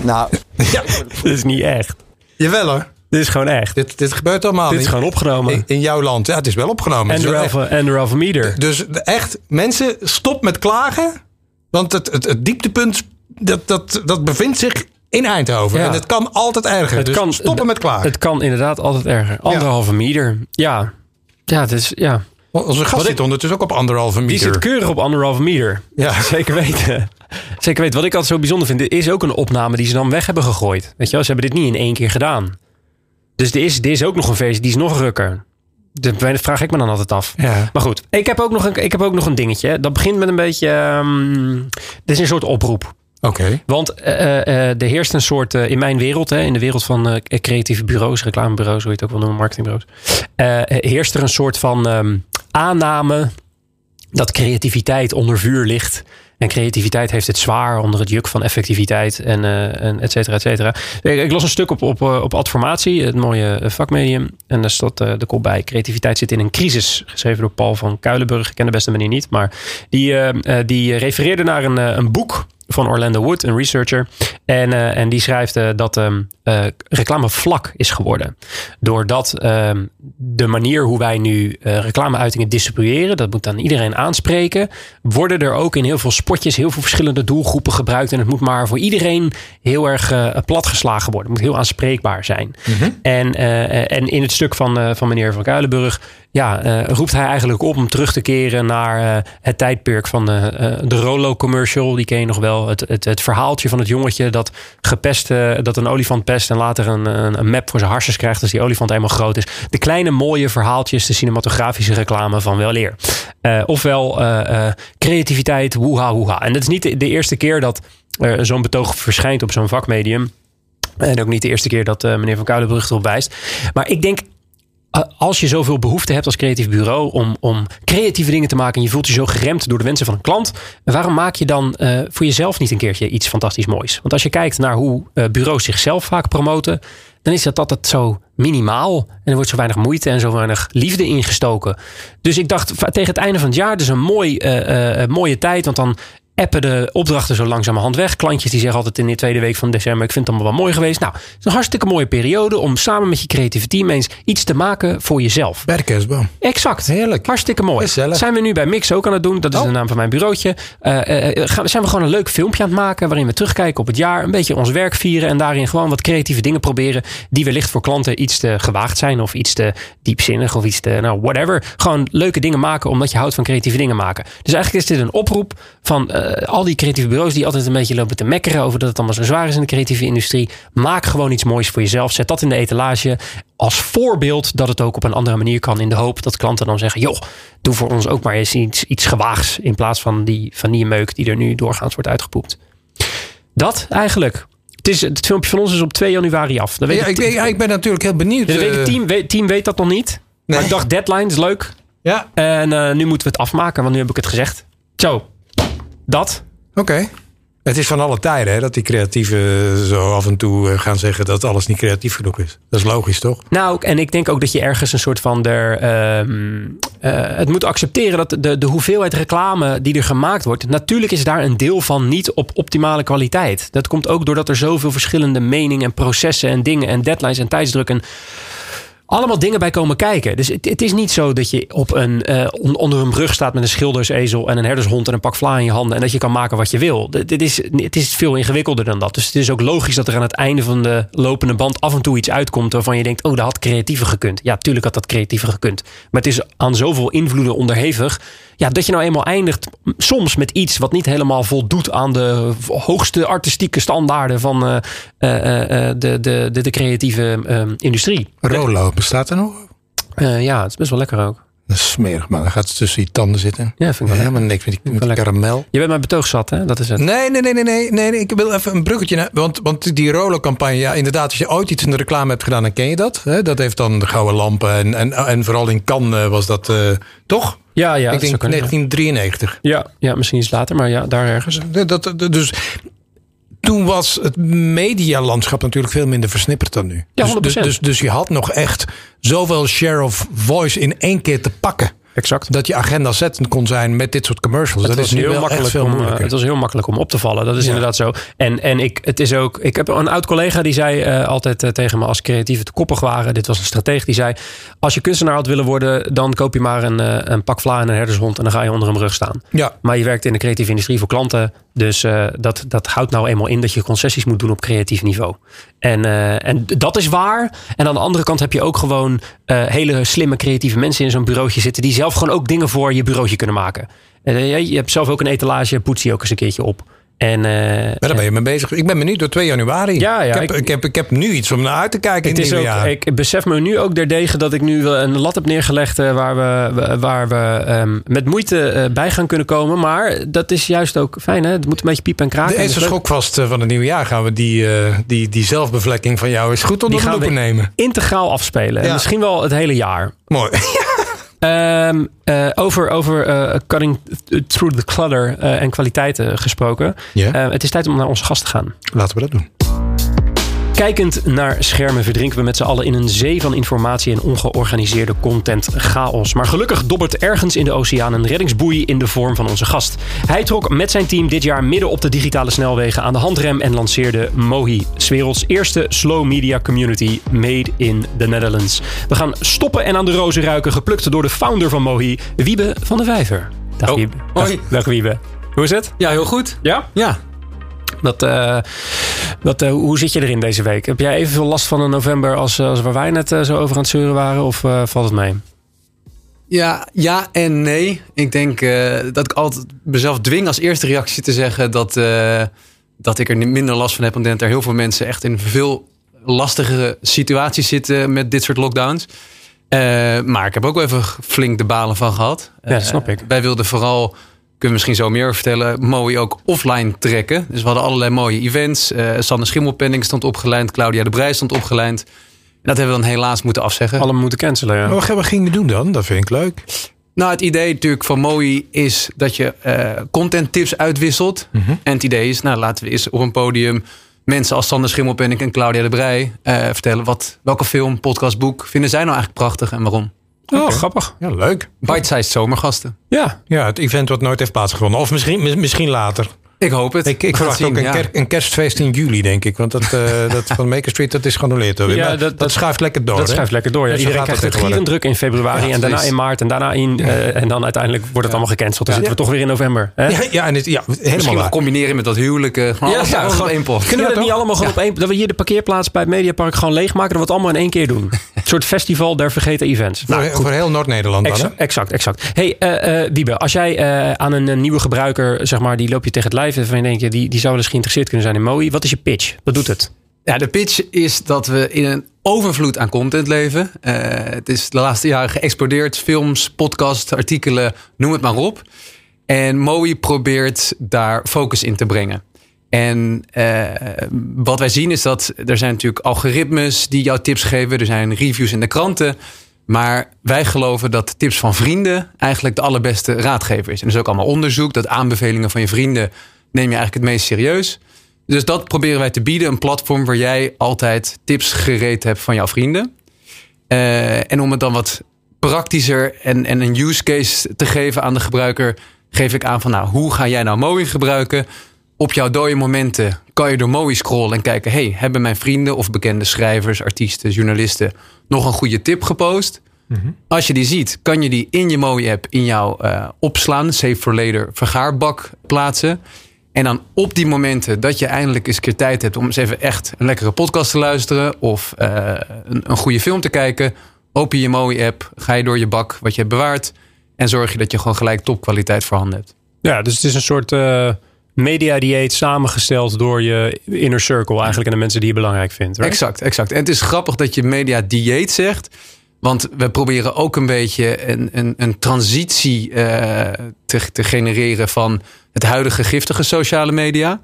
Speaker 4: Nou,
Speaker 1: Ja,
Speaker 2: Dit is niet echt.
Speaker 1: jawel hoor.
Speaker 2: Dit is gewoon echt.
Speaker 1: Dit, dit gebeurt allemaal
Speaker 2: Dit is gewoon opgenomen.
Speaker 1: In, in jouw land. Ja, het is wel opgenomen.
Speaker 2: Anderhalve meter.
Speaker 1: Dus echt, mensen, stop met klagen. Want het, het, het dieptepunt, dat, dat, dat bevindt zich in Eindhoven.
Speaker 2: Ja.
Speaker 1: En het kan altijd erger.
Speaker 2: Het
Speaker 1: dus
Speaker 2: kan,
Speaker 1: stoppen met klagen.
Speaker 2: Het kan inderdaad altijd erger. Anderhalve meter. Ja. Ja, het is, ja.
Speaker 1: Onze gast zit ondertussen ook op anderhalve
Speaker 2: Die
Speaker 1: meter.
Speaker 2: zit keurig op anderhalve meter.
Speaker 1: Ja.
Speaker 2: Zeker weten. Zeker weten. Wat ik altijd zo bijzonder vind, dit is ook een opname die ze dan weg hebben gegooid. Weet je wel, ze hebben dit niet in één keer gedaan. Dus er is, er is ook nog een versie, die is nog rukker. Dat vraag ik me dan altijd af.
Speaker 1: Ja.
Speaker 2: Maar goed, ik heb ook nog een, ik heb ook nog een dingetje. Dat begint met een beetje. ehm, dit is een soort oproep.
Speaker 1: Oké.
Speaker 2: Want eh, eh, er heerst een soort, eh, in mijn wereld, hè, in de wereld van eh, creatieve bureaus, reclamebureaus, hoe je het ook wel noemen, marketingbureaus, eh, heerst er een soort van ehm, aanname dat creativiteit onder vuur ligt. En creativiteit heeft het zwaar onder het juk van effectiviteit en, eh en et cetera, et cetera. Ik, ik las een stuk op, op, eh, op Adformatie, het mooie eh, vakmedium. En daar eh, de kop bij. Creativiteit zit in een crisis. Geschreven door Paul van Kuilenburg. Ik ken de beste manier niet. Maar die, eh, eh, die refereerde naar een, eh, een boek van Orlando Wood, een researcher. En, eh, en die schrijft eh, dat eh, reclame vlak is geworden. Doordat ehm, de manier hoe wij nu reclameuitingen distribueren, dat moet aan iedereen aanspreken, worden er ook in heel veel spotjes heel veel verschillende doelgroepen gebruikt. En het moet maar voor iedereen heel erg platgeslagen worden. Het moet heel aanspreekbaar zijn. En, eh, en in het stuk van, van meneer Van Kuilenburg ja, eh, roept hij eigenlijk op om terug te keren naar eh, het tijdperk van eh, eh, de Rolo commercial. Die ken je nog wel. Het, het, het verhaaltje van het jongetje dat gepest, dat een olifant pest en later een, een, een map voor zijn harsjes krijgt als die olifant eenmaal groot is. De kleine mooie verhaaltjes, de cinematografische reclame van wel eer. Eh, ofwel creativiteit, woeha woeha. En dat is niet de, de eerste keer dat zo'n betoog verschijnt op zo'n vakmedium. En ook niet de eerste keer dat meneer Van Kuilenbrug erop wijst. Maar ik denk, uh, als je zoveel behoefte hebt als creatief bureau om, om creatieve dingen te maken en je voelt je zo geremd door de wensen van een klant, waarom maak je dan uh, voor jezelf niet een keertje iets fantastisch moois? Want als je kijkt naar hoe uh, bureaus zichzelf vaak promoten, dan is dat altijd zo minimaal en er wordt zo weinig moeite en zo weinig liefde ingestoken. Dus ik dacht tegen het einde van het jaar, dus een mooi, mooie tijd, want dan appen de opdrachten zo langzamerhand weg. Klantjes die zeggen altijd in de tweede week van december: Ik vind het allemaal wel mooi geweest. Nou, het is een hartstikke mooie periode om samen met je creatieve team eens iets te maken voor jezelf.
Speaker 1: Bij de kerstboom.
Speaker 2: Exact.
Speaker 1: Heerlijk.
Speaker 2: Hartstikke mooi.
Speaker 1: Gezellig.
Speaker 2: Zijn we nu bij Mix ook aan het doen? Dat is de naam van mijn bureautje. Eh, eh, eh, gaan, zijn we gewoon een leuk filmpje aan het maken waarin we terugkijken op het jaar, een beetje ons werk vieren en daarin gewoon wat creatieve dingen proberen die wellicht voor klanten iets te gewaagd zijn of iets te diepzinnig of iets te, nou, whatever. Gewoon leuke dingen maken omdat je houdt van creatieve dingen maken. Dus eigenlijk is dit een oproep van al die creatieve bureaus die altijd een beetje lopen te mekkeren over dat het allemaal zo zwaar is in de creatieve industrie. Maak gewoon iets moois voor jezelf. Zet dat in de etalage als voorbeeld dat het ook op een andere manier kan. In de hoop dat klanten dan zeggen: joh, doe voor ons ook maar eens iets, iets gewaags. In plaats van die vanillemeuk die er nu doorgaans wordt uitgepoept. Dat eigenlijk. Het, is, het filmpje van ons is op 2 januari af. Dan weet
Speaker 1: Ja, ik, ben- ja, ik ben natuurlijk heel benieuwd.
Speaker 2: dan weet het
Speaker 1: eh,
Speaker 2: team, weet, team weet dat nog niet. Maar ik dacht, deadline is leuk.
Speaker 1: Ja,
Speaker 2: En eh, nu moeten we het afmaken, want nu heb ik het gezegd. Zo, dat.
Speaker 1: oké. Het is van alle tijden hè, dat die creatieven zo af en toe eh, gaan zeggen dat alles niet creatief genoeg is. Dat is logisch, toch?
Speaker 2: Nou, en ik denk ook dat je ergens een soort van er. ehm, eh, het moet accepteren dat de, de hoeveelheid reclame die er gemaakt wordt. Natuurlijk is daar een deel van niet op optimale kwaliteit. Dat komt ook doordat er zoveel verschillende meningen en processen en dingen en deadlines en tijdsdruk en allemaal dingen bij komen kijken. Dus het, het is niet zo dat je op een, eh, on- onder een brug staat met een schildersezel en een herdershond en een pak vla in je handen en dat je kan maken wat je wil. Dit is, het is veel ingewikkelder dan dat. Dus het is ook logisch dat er aan het einde van de lopende band af en toe iets uitkomt waarvan je denkt: oh, dat had creatiever gekund. Ja, tuurlijk had dat creatiever gekund. Maar het is aan zoveel invloeden onderhevig. Ja, dat je nou eenmaal eindigt soms met iets wat niet helemaal voldoet aan de hoogste artistieke standaarden van eh, eh, de, de, de, de creatieve eh, industrie.
Speaker 1: Rolo, bestaat er nog?
Speaker 2: Eh, ja, het is best wel lekker ook.
Speaker 1: Dat is smerig, man. Dan gaat het tussen die tanden zitten.
Speaker 2: Ja, vind ik wel
Speaker 1: Helemaal niks met die, karamel.
Speaker 2: Je bent mijn betoog zat, hè? Dat is het.
Speaker 1: Nee, nee, nee, nee, nee. Ik wil even een bruggetje naar. Want, want die Rolo-campagne, ja, inderdaad, als je ooit iets in de reclame hebt gedaan, dan ken je dat. Hè? Dat heeft dan de gouden lampen. En, en, en vooral in Cannes was dat eh, toch?
Speaker 2: Ja, ja.
Speaker 1: ik
Speaker 2: dat
Speaker 1: denk
Speaker 2: zou kunnen.
Speaker 1: 1993.
Speaker 2: Ja, ja, misschien iets later, maar ja, daar ergens.
Speaker 1: Dat, dat- dus toen was het medialandschap natuurlijk veel minder versnipperd dan nu.
Speaker 2: Ja,
Speaker 1: dus,
Speaker 2: 100%.
Speaker 1: dus, dus, dus je had nog echt zoveel share of voice in één keer te pakken.
Speaker 2: Exact.
Speaker 1: Dat je agenda zettend kon zijn met dit soort commercials.
Speaker 2: Het
Speaker 1: dat is nu
Speaker 2: heel makkelijk
Speaker 1: veel
Speaker 2: om, eh, het was heel makkelijk om op te vallen. Dat is
Speaker 1: Ja.
Speaker 2: inderdaad zo. En, en ik, het is ook, ik heb een oud collega die zei eh, altijd eh, tegen me als creatieven te koppig waren. Dit was een strateeg die zei: Als je kunstenaar had willen worden, dan koop je maar een, een pak vla en een herdershond. En dan ga je onder een brug staan.
Speaker 1: ja,
Speaker 2: Maar je werkt in de creatieve industrie voor klanten. Dus dat, dat houdt nou eenmaal in dat je concessies moet doen op creatief niveau. En, en dat is waar. En aan de andere kant heb je ook gewoon eh, hele slimme creatieve mensen in zo'n bureautje zitten. Die zelf gewoon ook dingen voor je bureautje kunnen maken. Eh, je hebt zelf ook een etalage, poets die ook eens een keertje op. En eh,
Speaker 1: maar daar ben je mee bezig. Ik ben benieuwd door 2 januari.
Speaker 2: Ja, ja,
Speaker 1: ik, heb,
Speaker 2: ik-
Speaker 1: ik, heb, ik heb nu iets om naar uit te kijken
Speaker 2: het
Speaker 1: in
Speaker 2: is
Speaker 1: het
Speaker 2: ook,
Speaker 1: nieuwe jaar.
Speaker 2: ik besef me nu ook derdegen dat ik nu een lat heb neergelegd eh, waar we, waar we ehm, met moeite eh, bij gaan kunnen komen. Maar dat is juist ook fijn. Hè? Het moet een beetje piepen en kraken.
Speaker 1: De eerste
Speaker 2: is
Speaker 1: schokvast van het nieuwe jaar gaan we die, die, die zelfbevlekking van jou eens goed onder
Speaker 2: Die
Speaker 1: de
Speaker 2: gaan
Speaker 1: loep
Speaker 2: we
Speaker 1: nemen.
Speaker 2: integraal afspelen. En. Misschien wel het hele jaar.
Speaker 1: Mooi.
Speaker 2: Ehm, eh, over over eh, cutting through the clutter eh, en kwaliteiten gesproken. Eh, het is tijd om naar onze gast te gaan.
Speaker 1: Laten we dat doen.
Speaker 2: Kijkend naar schermen verdrinken we met z'n allen in een zee van informatie en ongeorganiseerde content chaos. Maar gelukkig dobbert ergens in de oceaan een reddingsboei in de vorm van onze gast. Hij trok met zijn team dit jaar midden op de digitale snelwegen aan de handrem en lanceerde Mohi, werelds eerste slow media community made in the Netherlands. We gaan stoppen en aan de rozen ruiken, geplukt door de founder van Mohi, Wiebe van de Vijver. Dag
Speaker 5: Oh,
Speaker 2: Wiebe. Dag,
Speaker 5: hoi.
Speaker 2: dag Wiebe. Hoe is het?
Speaker 5: Ja, heel goed.
Speaker 2: Ja?
Speaker 5: Ja.
Speaker 2: Dat, eh, dat, eh, hoe zit je erin deze week? Heb jij evenveel last van een november als, eh, als waar wij net eh, zo over aan het zeuren waren? Of valt het mee?
Speaker 5: Ja, ja en nee. Ik denk dat ik altijd mezelf dwing als eerste reactie te zeggen dat, dat ik er minder last van heb. Omdat er heel veel mensen echt in veel lastigere situaties zitten met dit soort lockdowns. Maar ik heb ook wel even flink de balen van gehad.
Speaker 2: Ja, dat snap ik.
Speaker 5: wij wilden vooral, kunnen we misschien zo meer vertellen, mooi ook offline trekken. Dus we hadden allerlei mooie events. Eh Sanne Schimmelpenning stond opgelijnd, Claudia de Brij stond opgelijnd. En dat hebben we dan helaas moeten afzeggen.
Speaker 2: Allemaal moeten cancelen, ja.
Speaker 1: Maar wat, wat ging je doen dan? Dat vind ik leuk.
Speaker 5: Nou, het idee natuurlijk van Mooi is dat je eh content tips uitwisselt. En het idee is, nou laten we eens op een podium mensen als Sander Schimmelpenninck en Claudia de Brij eh, vertellen wat, welke film, podcast, boek vinden zij nou eigenlijk prachtig en waarom.
Speaker 2: Oh, grappig.
Speaker 1: Ja, leuk.
Speaker 5: Bite-sized zomergasten.
Speaker 2: Ja.
Speaker 1: Ja, het event wat nooit heeft plaatsgevonden. Of misschien, mis- misschien later.
Speaker 5: Ik hoop het.
Speaker 1: Ik, ik verwacht
Speaker 5: zien,
Speaker 1: ook een,
Speaker 5: ja.
Speaker 1: ker- een kerstfeest in juli, denk ik. Want dat, eh, dat van Maker Street, dat is geannuleerd.
Speaker 2: Ja,
Speaker 1: Maar
Speaker 2: dat-
Speaker 1: dat,
Speaker 2: dat-
Speaker 1: schuift lekker door.
Speaker 2: Dat
Speaker 1: hè?
Speaker 2: schuift lekker door. Ja.
Speaker 1: Zo
Speaker 2: Iedereen krijgt
Speaker 1: het
Speaker 2: gierend druk in februari
Speaker 5: Ja,
Speaker 2: en daarna in maart en daarna in. eh, en dan uiteindelijk wordt het allemaal gecanceld. Dan zitten we toch weer in november. Hè?
Speaker 1: Ja, ja, en het, ja helemaal
Speaker 5: Misschien
Speaker 1: waar.
Speaker 5: combineren met dat huwelijk. eh, Gewoon
Speaker 2: Ja,
Speaker 5: alles
Speaker 2: gewoon-
Speaker 5: op één pot.
Speaker 2: Kunnen we het niet allemaal gewoon op één... Dat we hier de parkeerplaats bij het Mediapark gewoon leegmaken. Dat we het allemaal in één keer doen. Een soort festival der vergeten events.
Speaker 1: Voor,
Speaker 2: Nou,
Speaker 1: voor heel Noord-Nederland dan?
Speaker 2: Exact, exact, eh, Wiebe, als jij aan een, nieuwe gebruiker, zeg maar, die loop je tegen het lijf en van je denkt, die, die zou wel eens geïnteresseerd kunnen zijn in Mooi. Wat is je pitch? Wat doet het?
Speaker 5: Ja, de pitch is dat we in een overvloed aan content leven. Eh, het is de laatste jaren geëxplodeerd. Films, podcasts, artikelen, noem het maar op. En Mooi probeert daar focus in te brengen. En eh, wat wij zien is dat er zijn natuurlijk algoritmes die jou tips geven. Er zijn reviews in de kranten. Maar wij geloven dat tips van vrienden eigenlijk de allerbeste raadgever is. En er is ook allemaal onderzoek dat aanbevelingen van je vrienden neem je eigenlijk het meest serieus. Dus dat proberen wij te bieden. Een platform waar jij altijd tips gereed hebt van jouw vrienden. Eh, en om het dan wat praktischer en, en een use case te geven aan de gebruiker, geef ik aan van nou, hoe ga jij nou Mooi gebruiken? Op jouw dode momenten kan je door Mooi scrollen en kijken, hey, hebben mijn vrienden of bekende schrijvers, artiesten, journalisten nog een goede tip gepost? Als je die ziet, kan je die in je mooie app in jouw eh, opslaan, save for later vergaarbak plaatsen. En dan op die momenten dat je eindelijk eens een keer tijd hebt om eens even echt een lekkere podcast te luisteren of eh, een, een goede film te kijken, open je mooie app, ga je door je bak wat je hebt bewaard en zorg je dat je gewoon gelijk topkwaliteit voorhanden hebt.
Speaker 2: Ja, dus het is een soort eh media dieet samengesteld door je inner circle eigenlijk en de mensen die je belangrijk vindt. right?
Speaker 5: Exact, exact. En het is grappig dat je media dieet zegt. Want we proberen ook een beetje een, een, een transitie eh, te, te genereren van het huidige giftige sociale media.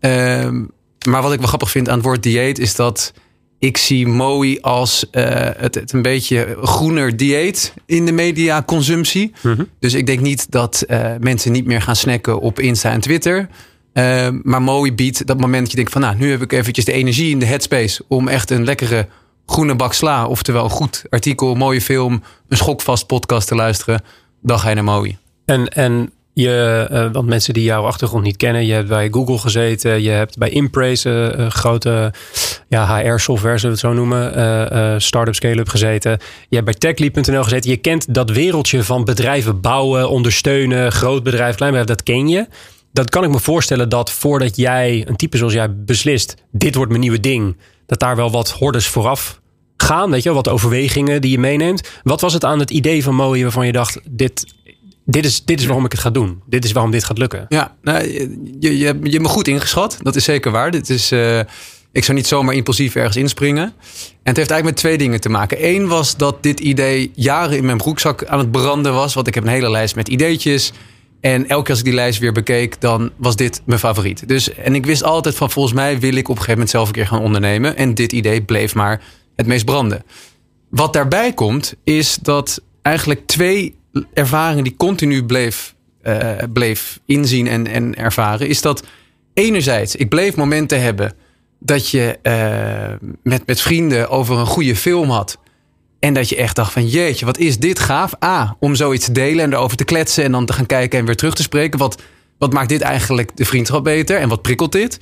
Speaker 5: Ehm, maar wat ik wel grappig vind aan het woord dieet is dat ik zie Mooi als eh, het, het een beetje groener dieet in de mediaconsumptie. Dus ik denk niet dat eh, mensen niet meer gaan snacken op Insta en Twitter. Eh, maar Mooi biedt dat moment dat je denkt van nou, nu heb ik eventjes de energie in de headspace om echt een lekkere groene bak sla. Oftewel een goed artikel, mooie film, een schokvast podcast te luisteren. Dan ga je naar Mooi.
Speaker 2: En, en je, eh, want mensen die jouw achtergrond niet kennen, je hebt bij Google gezeten, je hebt bij Impraise, eh, eh, grote ja, HR-software, zullen we het zo noemen, eh, start-up scale-up gezeten. Je hebt bij techleap.nl gezeten. Je kent dat wereldje van bedrijven bouwen, ondersteunen, groot bedrijf, klein bedrijf, dat ken je. Dat kan ik me voorstellen dat voordat jij, een type zoals jij, beslist, dit wordt mijn nieuwe ding, dat daar wel wat hordes vooraf gaan, weet je, wat overwegingen die je meeneemt. Wat was het aan het idee van Mooi waarvan je dacht, dit, dit, is, dit is waarom ik het ga doen. Dit is waarom dit gaat lukken.
Speaker 5: Ja, nou, je, je, je hebt me goed ingeschat. Dat is zeker waar. Dit is, eh, ik zou niet zomaar impulsief ergens inspringen. En het heeft eigenlijk met twee dingen te maken. Eén was dat dit idee jaren in mijn broekzak aan het branden was. Want ik heb een hele lijst met ideetjes. En elke keer als ik die lijst weer bekeek, dan was dit mijn favoriet. Dus, en ik wist altijd van volgens mij wil ik op een gegeven moment zelf een keer gaan ondernemen. En dit idee bleef maar het meest branden. Wat daarbij komt, is dat eigenlijk twee ervaringen die continu bleef, eh, bleef inzien en, en ervaren, is dat enerzijds, ik bleef momenten hebben dat je eh, met, met vrienden over een goede film had. En dat je echt dacht van jeetje, wat is dit gaaf. A, om zoiets te delen en erover te kletsen en dan te gaan kijken en weer terug te spreken. Wat, wat maakt dit eigenlijk de vriendschap beter en wat prikkelt dit?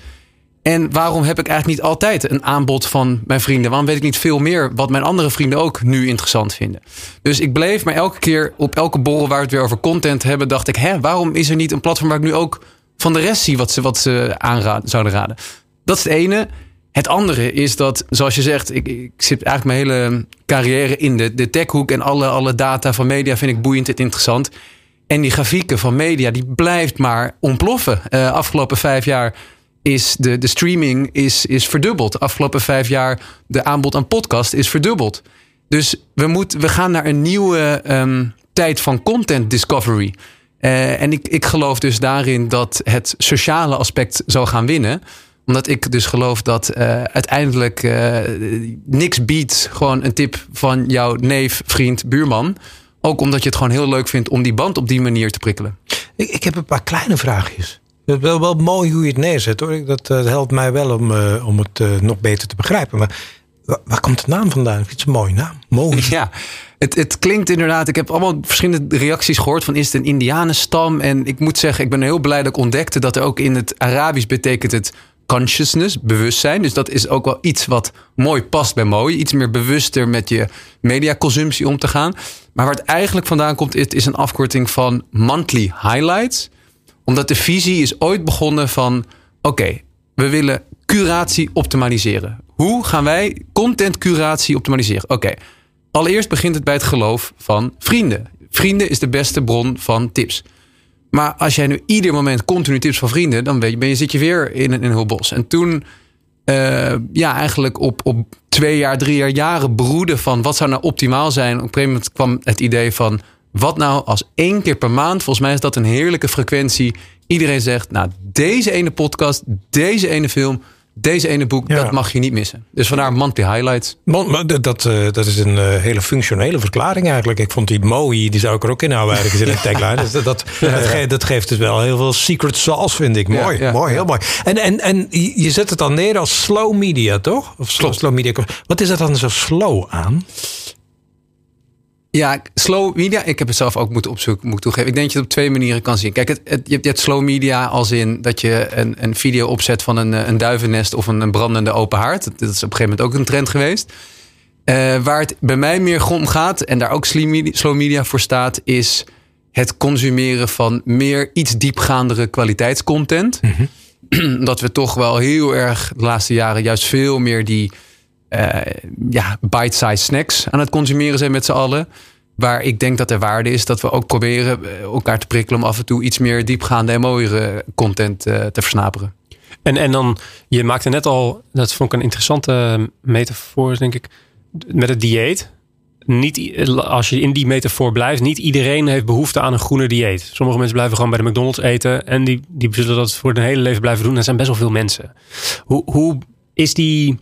Speaker 5: En waarom heb ik eigenlijk niet altijd een aanbod van mijn vrienden? Waarom weet ik niet veel meer wat mijn andere vrienden ook nu interessant vinden? Dus ik bleef maar elke keer op elke borrel waar we het weer over content hebben, dacht ik, hè, waarom is er niet een platform waar ik nu ook van de rest zie wat ze, wat ze aanraden, zouden raden? Dat is het ene. Het andere is dat, zoals je zegt, ik, ik zit eigenlijk mijn hele carrière in de, de techhoek en alle, alle data van media vind ik boeiend en interessant. En die grafieken van media, die blijft maar ontploffen. Uh, afgelopen vijf jaar is de, de streaming is, is verdubbeld. Afgelopen vijf jaar de aanbod aan podcast is verdubbeld. Dus we, moet, we gaan naar een nieuwe um, tijd van content discovery. Uh, en ik, ik geloof dus daarin dat het sociale aspect zal gaan winnen omdat ik dus geloof dat uh, uiteindelijk uh, niks biedt gewoon een tip van jouw neef, vriend, buurman. Ook omdat je het gewoon heel leuk vindt om die band op die manier te prikkelen.
Speaker 1: Ik, ik heb een paar kleine vraagjes. Het is wel, wel mooi hoe je het neerzet hoor. Dat uh, helpt mij wel om, om het nog beter te begrijpen. Maar waar, komt de naam vandaan? Ik vind het een mooie naam. Mooi.
Speaker 5: Ja, Het, het klinkt inderdaad. Ik heb allemaal verschillende reacties gehoord van is het een Indianenstam? En ik moet zeggen, ik ben heel blij dat ik ontdekte dat er ook in het Arabisch betekent het consciousness, bewustzijn. Dus dat is ook wel iets wat mooi past bij mooi. Iets meer bewuster met je mediaconsumptie om te gaan. Maar waar het eigenlijk vandaan komt, is een afkorting van monthly highlights. Omdat de visie is ooit begonnen van oké, we willen curatie optimaliseren. Hoe gaan wij content curatie optimaliseren? Oké, allereerst begint het bij het geloof van vrienden. Vrienden is de beste bron van tips. Maar als jij nu ieder moment continu tips van vrienden, dan ben je, zit je weer in een, in een bos. En toen, uh, ja, eigenlijk op, op twee jaar, drie jaar, jaren broeden van wat zou nou optimaal zijn. Op een gegeven moment kwam het idee van wat nou als één keer per maand, volgens mij is dat een heerlijke frequentie. Iedereen zegt, nou, deze ene podcast, deze ene film, deze ene boek, dat mag je niet missen. Dus vandaar monthly highlights.
Speaker 1: dat, dat, eh, dat is een eh, hele functionele verklaring eigenlijk. Ik vond die mooi, die zou ik er ook in houden eigenlijk in de tagline. Dus dat, dat, dat, geeft dus wel heel veel secret sauce, vind ik. Mooi, mooi, heel mooi. En, en, en je zet het dan neer als slow media, toch? Of slow, slow media. Wat is er dan zo slow aan?
Speaker 5: Ja, slow media. Ik heb het zelf ook moeten opzoeken, moet ik toegeven. Ik denk dat je het op twee manieren kan zien. Kijk, het, het, je, hebt, slow media als in dat je een, een video opzet van een, een duivennest of een, een brandende open haard. Dat is op een gegeven moment ook een trend geweest. Uh, waar het bij mij meer om gaat, en daar ook slow media voor staat, is het consumeren van meer iets diepgaandere kwaliteitscontent. Mm Dat we toch wel heel erg de laatste jaren juist veel meer die uh, ja, bite-sized snacks aan het consumeren zijn met z'n allen. Waar ik denk dat er waarde is dat we ook proberen eh, elkaar te prikkelen om af en toe iets meer diepgaande en mooiere content uh, te versnaperen.
Speaker 2: En, en dan, je maakte net al, dat vond ik een interessante metafoor, denk ik, met het dieet. Niet, als je in die metafoor blijft, niet iedereen heeft behoefte aan een groene dieet. Sommige mensen blijven gewoon bij de McDonald's eten en die, die zullen dat voor hun hele leven blijven doen. Er zijn best wel veel mensen. Hoe, hoe is die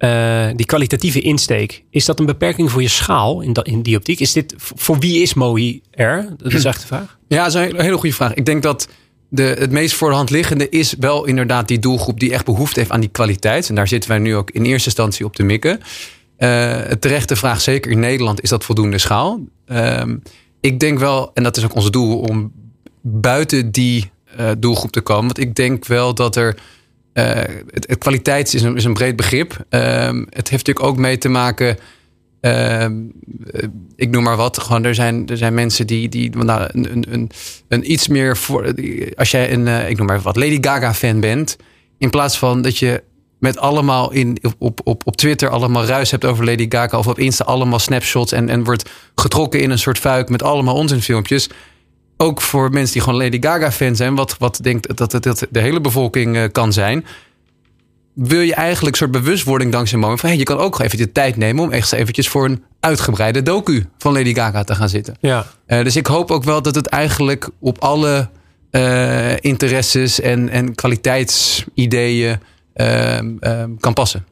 Speaker 2: uh, die kwalitatieve insteek, is dat een beperking voor je schaal in, dat, in die optiek? Is dit, voor wie is MOI er? Dat is echt de vraag.
Speaker 5: Ja, dat is een hele goede vraag. Ik denk dat de, het meest voor de hand liggende is wel inderdaad die doelgroep die echt behoefte heeft aan die kwaliteit. En daar zitten wij nu ook in eerste instantie op te mikken. Uh, het terechte vraag, zeker in Nederland, is dat voldoende schaal? Uh, ik denk wel, en dat is ook ons doel, om buiten die uh, doelgroep te komen. Want ik denk wel dat er het, het, kwaliteit is een, is een breed begrip. Uh, het heeft natuurlijk ook mee te maken. Uh, ik noem maar wat. Gewoon, er zijn, er zijn mensen die, die nou, een, een, een, iets meer voor. Als jij een, uh, ik noem maar wat, Lady Gaga fan bent. In plaats van dat je met allemaal in, op, op, op Twitter allemaal ruis hebt over Lady Gaga. Of op Insta allemaal snapshots. En, en wordt getrokken in een soort fuik met allemaal onzinfilmpjes ook voor mensen die gewoon Lady Gaga fan zijn, wat, wat denkt dat het dat de hele bevolking uh, kan zijn. Wil je eigenlijk een soort bewustwording dankzij moment van hey, je kan ook even de tijd nemen om echt eventjes voor een uitgebreide docu van Lady Gaga te gaan zitten.
Speaker 2: Ja.
Speaker 5: Uh, dus ik hoop ook wel dat het eigenlijk op alle uh, interesses en, en kwaliteitsideeën ehm, ehm, kan passen.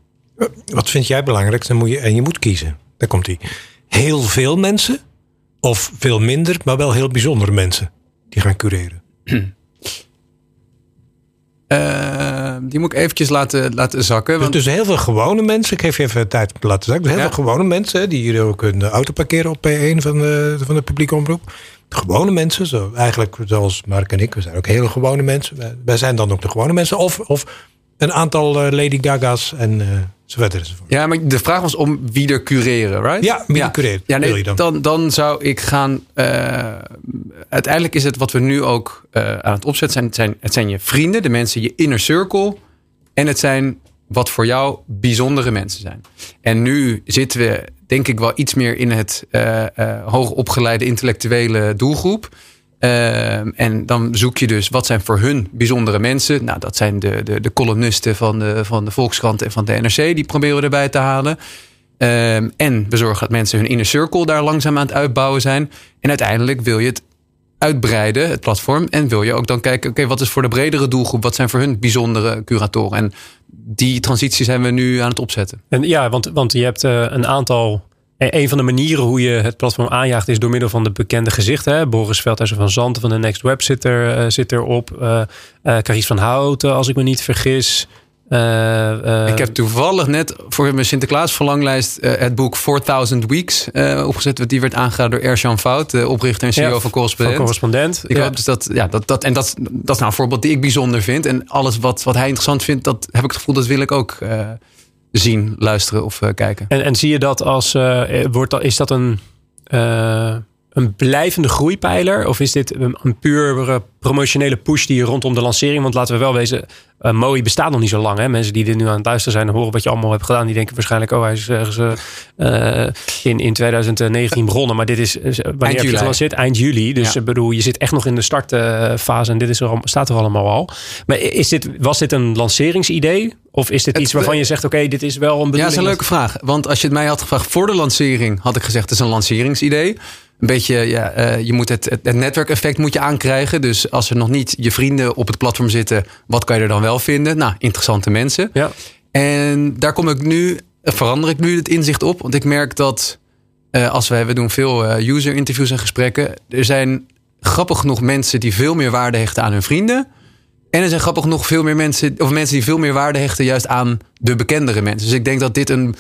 Speaker 1: Wat vind jij belangrijk? Dan moet je, en je moet kiezen. Daar komt hij. Heel veel mensen of veel minder, maar wel heel bijzondere mensen die gaan cureren?
Speaker 5: Uh, die moet ik eventjes laten, laten zakken.
Speaker 1: Dus want... Dus, heel veel gewone mensen. Ik geef je even tijd om te laten zakken. Dus heel veel gewone mensen die hier ook een auto parkeren op P1 van de, van de publieke omroep. gewone mensen, zo, eigenlijk zoals Mark en ik. We zijn ook hele gewone mensen. Wij, zijn dan ook de gewone mensen. Of, of een aantal uh, Lady Gaga's en... Uh,
Speaker 5: ja, maar de vraag was om wie er cureren, right?
Speaker 1: Ja, wie er cureren.
Speaker 5: Ja, nee, dan? dan? Dan zou ik gaan. Uh, uiteindelijk is het wat we nu ook uh, aan het opzetten zijn het, zijn. het zijn je vrienden, de mensen, je inner circle. En het zijn wat voor jou bijzondere mensen zijn. En nu zitten we, denk ik, wel iets meer in het uh, hoogopgeleide intellectuele doelgroep. Uh, en dan zoek je dus wat zijn voor hun bijzondere mensen. Nou, dat zijn de, de, de columnisten van de, van de Volkskrant en van de NRC. Die proberen we erbij te halen. Uh, en we zorgen dat mensen hun inner circle daar langzaam aan het uitbouwen zijn. En uiteindelijk wil je het uitbreiden, het platform. En wil je ook dan kijken, oké, wat is voor de bredere doelgroep? Wat zijn voor hun bijzondere curatoren? En die transitie zijn we nu aan het opzetten.
Speaker 2: En ja, want, want je hebt uh, een aantal een van de manieren hoe je het platform aanjaagt is door middel van de bekende gezichten. Hè? Boris Veldhuizen van Zanten van de Next Web zit, er, uh, zit erop. Uh, uh, Carice van Houten, als ik me niet vergis.
Speaker 5: Ik heb toevallig net voor mijn Sinterklaas verlanglijst het boek 4000 Weeks opgezet. Die werd aangeraden door Erjan Fout, de oprichter en CEO
Speaker 2: ja,
Speaker 5: van Correspondent.
Speaker 2: Van correspondent.
Speaker 5: Ik ja. hoop dus dat, ja, dat, dat, en dat, dat is nou een voorbeeld die ik bijzonder vind. En alles wat, wat hij interessant vindt, dat heb ik het gevoel dat wil ik ook zien, luisteren of kijken.
Speaker 2: En, en zie je dat als, wordt, is dat een een blijvende groeipijler? Of is dit een, een puur promotionele push die je rondom de lancering? Want laten we wel wezen, uh, Mooi bestaat nog niet zo lang. Hè? Mensen die dit nu aan het luisteren zijn en horen wat je allemaal hebt gedaan, die denken waarschijnlijk, oh, hij is ergens uh, in, in 2019 begonnen. Maar dit is, wanneer heb je gelanceerd? Eind juli. Dus ja. bedoel, je zit echt nog in de startfase en dit is er, staat er allemaal al. Maar is dit, was dit een lanceringsidee? Of is dit het, iets waarvan je zegt, oké, okay, dit is wel een bedoeling?
Speaker 5: Ja, dat is een leuke vraag. Want als je het mij had gevraagd voor de lancering, had ik gezegd, het is een lanceringsidee een beetje, ja, uh, je moet het, het, netwerkeffect moet je aankrijgen. Dus als er nog niet je vrienden op het platform zitten, wat kan je er dan wel vinden? Nou, interessante mensen.
Speaker 2: Ja.
Speaker 5: En daar kom ik nu, verander ik nu het inzicht op. Want ik merk dat uh, als wij, we doen veel uh, user interviews en gesprekken. Er zijn grappig genoeg mensen die veel meer waarde hechten aan hun vrienden. En er zijn grappig genoeg veel meer mensen, of mensen die veel meer waarde hechten juist aan de bekendere mensen. Dus ik denk dat dit een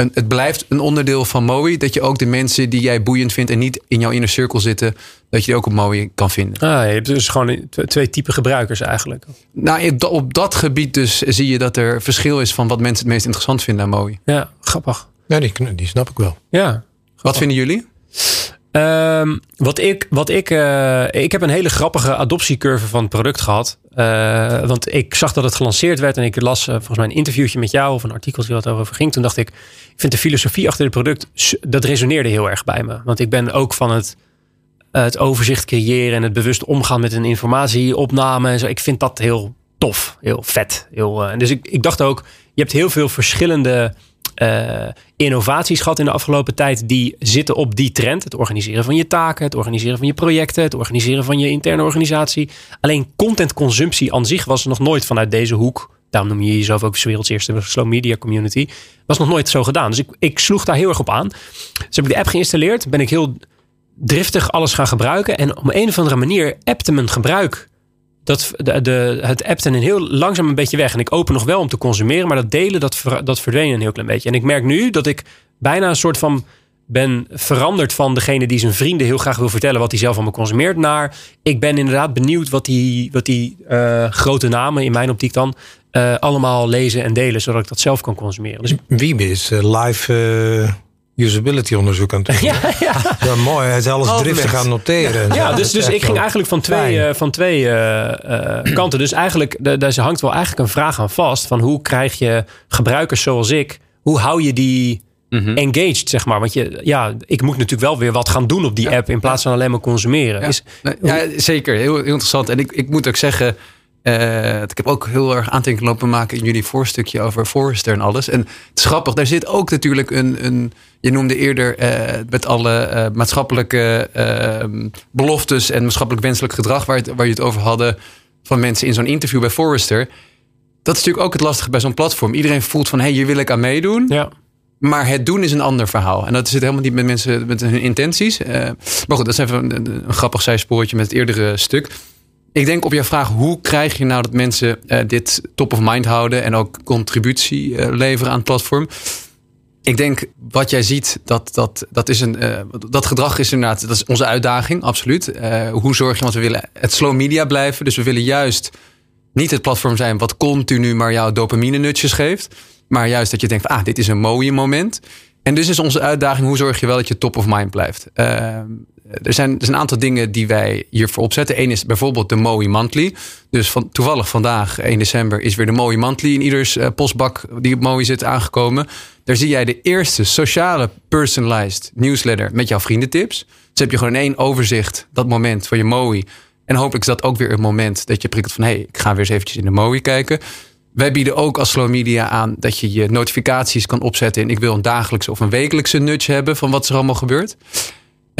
Speaker 5: een, het blijft een onderdeel van Mooi. Dat je ook de mensen die jij boeiend vindt en niet in jouw inner cirkel zitten, dat je die ook op Mooi kan vinden.
Speaker 2: Ah, je hebt dus gewoon twee typen gebruikers eigenlijk.
Speaker 5: Nou, op dat gebied dus zie je dat er verschil is van wat mensen het meest interessant vinden aan Mooi.
Speaker 2: Ja, grappig.
Speaker 1: Ja, die, die snap ik wel.
Speaker 2: Ja. Grappig.
Speaker 5: Wat vinden jullie?
Speaker 2: Um, wat ik, wat ik, uh, ik heb een hele grappige adoptiecurve van het product gehad. Uh, want ik zag dat het gelanceerd werd en ik las uh, volgens mij een interviewtje met jou of een artikeltje wat over ging. Toen dacht ik, ik vind de filosofie achter het product, dat resoneerde heel erg bij me. Want ik ben ook van het, het overzicht creëren en het bewust omgaan met een informatieopname en zo. Ik vind dat heel tof, heel vet. Heel, dus ik, ik dacht ook, je hebt heel veel verschillende uh, innovaties gehad in de afgelopen tijd die zitten op die trend. Het organiseren van je taken, het organiseren van je projecten, het organiseren van je interne organisatie. Alleen contentconsumptie aan zich was nog nooit vanuit deze hoek. Daarom noem je jezelf ook werelds eerste slow media community. Was nog nooit zo gedaan. Dus ik, ik sloeg daar heel erg op aan. Dus heb ik de app geïnstalleerd. Ben ik heel driftig alles gaan gebruiken. En op een of andere manier appte mijn gebruik dat, de, de, het appte een heel langzaam een beetje weg. En ik open nog wel om te consumeren, maar dat delen, dat, dat verdween een heel klein beetje. En ik merk nu dat ik bijna een soort van ben veranderd van degene die zijn vrienden heel graag wil vertellen wat hij zelf allemaal consumeert, naar ik ben inderdaad benieuwd wat die, wat die uh, grote namen, in mijn optiek dan, uh, allemaal lezen en delen, zodat ik dat zelf kan consumeren. Dus
Speaker 1: Wiebe is uh, live usability onderzoek aan het doen.
Speaker 2: Ja, ja.
Speaker 1: ja mooi. Hij is alles driftig gaan noteren.
Speaker 2: Ja, dus, dus ik ging eigenlijk van twee, uh, van twee uh, uh, kanten. Dus eigenlijk, daar hangt wel eigenlijk een vraag aan vast. Van hoe krijg je gebruikers zoals ik, hoe hou je die mm -hmm. engaged, zeg maar? Want je, ja, ik moet natuurlijk wel weer wat gaan doen op die ja. app in plaats van alleen maar consumeren.
Speaker 5: Ja,
Speaker 2: is,
Speaker 5: ja zeker. Heel, heel interessant. En ik, ik moet ook zeggen... Uh, ik heb ook heel erg aantekeningen lopen maken in jullie voorstukje over Forrester en alles. En het is grappig, daar zit ook natuurlijk een. een je noemde eerder uh, met alle uh, maatschappelijke ehm, beloftes en maatschappelijk wenselijk gedrag waar, het, waar je het over hadden van mensen in zo'n interview bij Forrester. Dat is natuurlijk ook het lastige bij zo'n platform. Iedereen voelt van hé, hey, hier wil ik aan meedoen.
Speaker 2: Ja.
Speaker 5: Maar het doen is een ander verhaal. En dat zit helemaal niet met mensen met hun intenties. maar goed, dat is even een, een, een grappig zijspoortje met het eerdere stuk. Ik denk op jouw vraag, hoe krijg je nou dat mensen uh, dit top of mind houden en ook contributie uh, leveren aan het platform? Ik denk wat jij ziet, dat, dat, dat, is een, uh, dat gedrag is inderdaad, dat is onze uitdaging, absoluut. hoe zorg je, want we willen het slow media blijven. Dus we willen juist niet het platform zijn wat continu maar jouw dopamine nutjes geeft. Maar juist dat je denkt, ah, dit is een mooie moment. En dus is onze uitdaging, hoe zorg je wel dat je top of mind blijft? Er zijn, er zijn een aantal dingen die wij hiervoor opzetten. Eén is bijvoorbeeld de Mooi Monthly. Dus van, toevallig vandaag, 1 december, is weer de Mooi Monthly in ieders uh, postbak die op Mooi zit aangekomen. Daar zie jij de eerste sociale personalized newsletter met jouw vriendentips. Dus heb je gewoon één overzicht, dat moment van je Mooi. En hopelijk is dat ook weer een moment dat je prikkelt van... hé, hey, ik ga weer eens eventjes in de Mooi kijken. Wij bieden ook als Slow Media aan dat je je notificaties kan opzetten... en ik wil een dagelijkse of een wekelijkse nudge hebben van wat er allemaal gebeurt.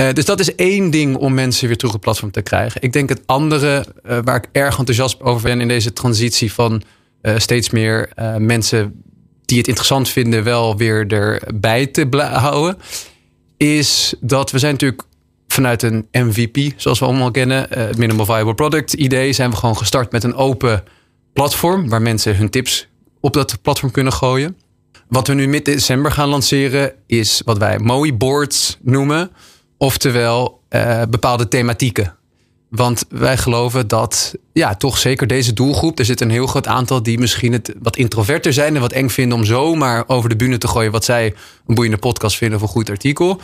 Speaker 5: Uh, dus dat is één ding om mensen weer terug op platform te krijgen. Ik denk het andere, uh, waar ik erg enthousiast over ben in deze transitie van uh, steeds meer mensen die het interessant vinden, wel weer erbij te houden, is dat we zijn natuurlijk vanuit een MVP, zoals we allemaal kennen, het Minimal Viable Product idee, zijn we gewoon gestart met een open platform waar mensen hun tips op dat platform kunnen gooien. Wat we nu midden december gaan lanceren is wat wij Mooi Boards noemen. Oftewel uh, bepaalde thematieken. Want wij geloven dat, ja, toch zeker deze doelgroep. Er zit een heel groot aantal die misschien het wat introverter zijn en wat eng vinden om zomaar over de bühne te gooien wat zij een boeiende podcast vinden of een goed artikel.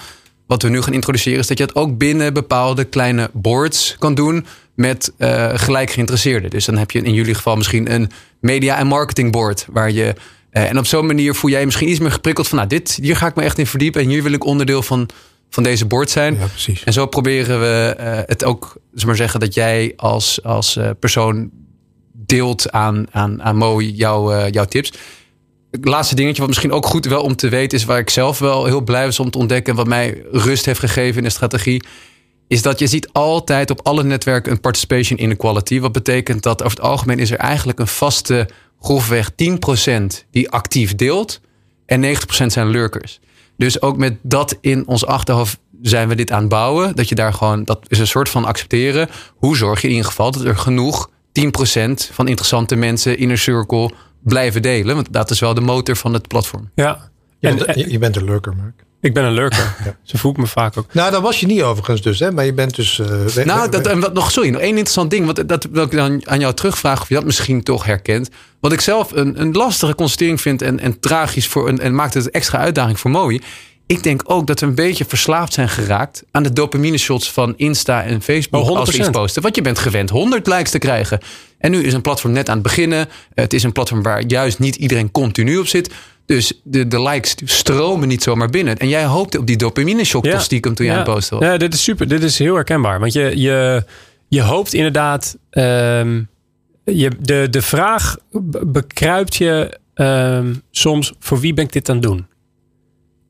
Speaker 5: Wat we nu gaan introduceren is dat je het ook binnen bepaalde kleine boards kan doen met uh, gelijk geïnteresseerden. Dus dan heb je in jullie geval misschien een media- en marketing board waar je. Uh, en op zo'n manier voel jij misschien iets meer geprikkeld van, nou, dit, hier ga ik me echt in verdiepen en hier wil ik onderdeel van van deze board zijn.
Speaker 1: Ja.
Speaker 5: En zo proberen we uh, het ook, zeg maar zeggen, dat jij als, als uh, persoon deelt aan, aan, aan Mo jouw, uh, jouw tips. Het laatste dingetje, wat misschien ook goed wel om te weten, is waar ik zelf wel heel blij was om te ontdekken, wat mij rust heeft gegeven in de strategie, is dat je ziet altijd op alle netwerken een participation inequality. Wat betekent dat over het algemeen is er eigenlijk een vaste grofweg 10% die actief deelt en 90% zijn lurkers. Dus ook met dat in ons achterhoofd zijn we dit aan het bouwen. Dat je daar gewoon, dat is een soort van accepteren. Hoe zorg je in ieder geval dat er genoeg 10% van interessante mensen in een cirkel blijven delen? Want dat is wel de motor van het platform.
Speaker 2: Ja.
Speaker 1: Je, en, bent, je bent een lurker, Mark.
Speaker 2: Ik ben een lurker. ja. Zo voel ik me vaak ook.
Speaker 1: Nou, dat was je niet overigens dus, hè? Maar je bent dus... Uh,
Speaker 5: nou, dat, en wat nog, sorry, nog één interessant ding. Wat, dat wil ik dan aan jou terugvragen of je dat misschien toch herkent. Wat ik zelf een, een lastige constatering vind en, en tragisch voor... En, en maakt het een extra uitdaging voor Mooi. Ik denk ook dat we een beetje verslaafd zijn geraakt... aan de dopamine shots van Insta en Facebook
Speaker 2: oh,
Speaker 5: als we iets posten. Want je bent gewend 100 likes te krijgen. En nu is een platform net aan het beginnen. Het is een platform waar juist niet iedereen continu op zit... Dus de, de likes stromen niet zomaar binnen. En jij hoopte op die dopamine shock ja. stiekem toen jij
Speaker 2: ja.
Speaker 5: aan het posten was.
Speaker 2: Ja, dit is super. Dit is heel herkenbaar. Want je, je, je hoopt inderdaad... Um, je, de, de vraag bekruipt je um, soms... voor wie ben ik dit aan het doen?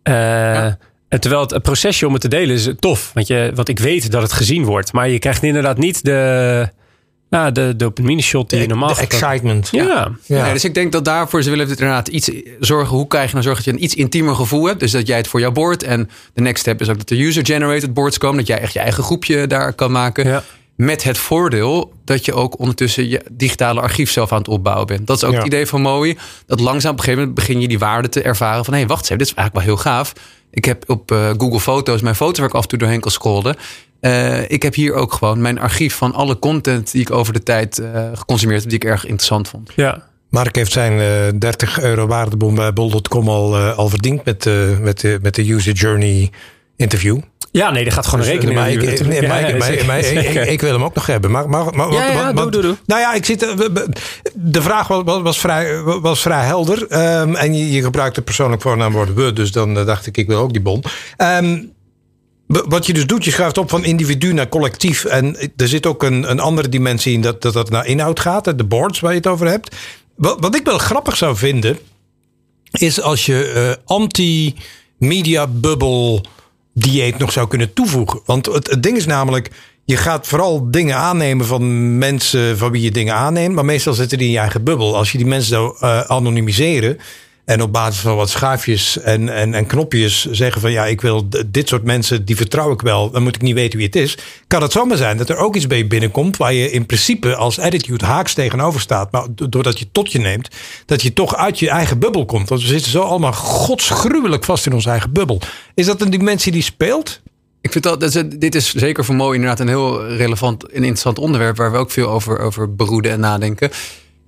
Speaker 2: Uh, ja. En terwijl het, het procesje om het te delen is tof. Want, je, want ik weet dat het gezien wordt. Maar je krijgt inderdaad niet de... Ja, de dopamine shot die
Speaker 1: de,
Speaker 2: je normaal
Speaker 1: de excitement.
Speaker 2: Ja. ja.
Speaker 5: ja. Nee, dus ik denk dat daarvoor ze willen inderdaad iets zorgen. Hoe krijg je nou zorgen dat je een iets intiemer gevoel hebt? Dus dat jij het voor jouw board. En de next step is ook dat de user-generated boards komen. Dat jij echt je eigen groepje daar kan maken.
Speaker 2: Ja.
Speaker 5: Met het voordeel dat je ook ondertussen je digitale archief zelf aan het opbouwen bent. Dat is ook ja. het idee van Mooi. Dat langzaam op een gegeven moment begin je die waarde te ervaren. Van hé, hey, wacht eens even, dit is eigenlijk wel heel gaaf. Ik heb op uh, Google Foto's mijn fotowerk af en toe doorheen kan scrollen. Uh, ik heb hier ook gewoon mijn archief van alle content die ik over de tijd uh, geconsumeerd heb, die ik erg interessant vond.
Speaker 2: Ja.
Speaker 1: Mark heeft zijn uh, 30 euro waardebon bij bol.com al, al verdiend met, met, de, met de user journey interview.
Speaker 2: Ja, nee, dat gaat gewoon
Speaker 1: dus,
Speaker 2: rekening
Speaker 1: ik, maar, maar, ik, ik, wil hem ook nog hebben. Maar, maar, maar,
Speaker 2: ja, ja, doe, doe, doe.
Speaker 1: Nou ja, ik zit. De vraag was, was, was vrij, was vrij helder. Um, en je, je gebruikte persoonlijk voornaamwoord we. Dus dan uh, dacht ik, ik wil ook die bon. Um, wat je dus doet, je schuift op van individu naar collectief. En er zit ook een, een andere dimensie in dat, dat dat naar inhoud gaat. De boards waar je het over hebt. Wat, wat ik wel grappig zou vinden, is als je uh, anti-media bubble dieet nog zou kunnen toevoegen. Want het, het ding is namelijk, je gaat vooral dingen aannemen van mensen van wie je dingen aanneemt. Maar meestal zitten die in je eigen bubbel. Als je die mensen zou uh, anonimiseren. En op basis van wat schaafjes en, en, en knopjes zeggen van ja, ik wil dit soort mensen, die vertrouw ik wel. Dan moet ik niet weten wie het is. Kan het zomaar zijn dat er ook iets bij je binnenkomt waar je in principe als attitude haaks tegenover staat. Maar doordat je tot je neemt, dat je toch uit je eigen bubbel komt. Want we zitten zo allemaal godsgruwelijk vast in onze eigen bubbel. Is dat een dimensie die speelt?
Speaker 5: Ik vind dat, dit is zeker voor mooi inderdaad een heel relevant en interessant onderwerp waar we ook veel over, over beroeden en nadenken.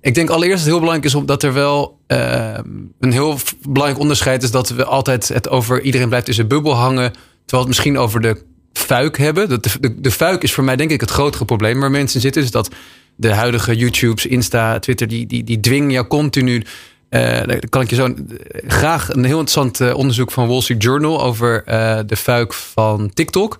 Speaker 5: Ik denk allereerst dat het heel belangrijk is dat er wel uh, een heel belangrijk onderscheid is dat we altijd het over iedereen blijft in zijn bubbel hangen. Terwijl het misschien over de fuik hebben. De, de, de fuik is voor mij denk ik het grotere probleem waar mensen zitten. Is dat de huidige YouTubes, Insta, Twitter, die, die, die dwingen jou continu. Uh, kan ik je zo graag een heel interessant uh, onderzoek van Wall Street Journal over de fuik van TikTok.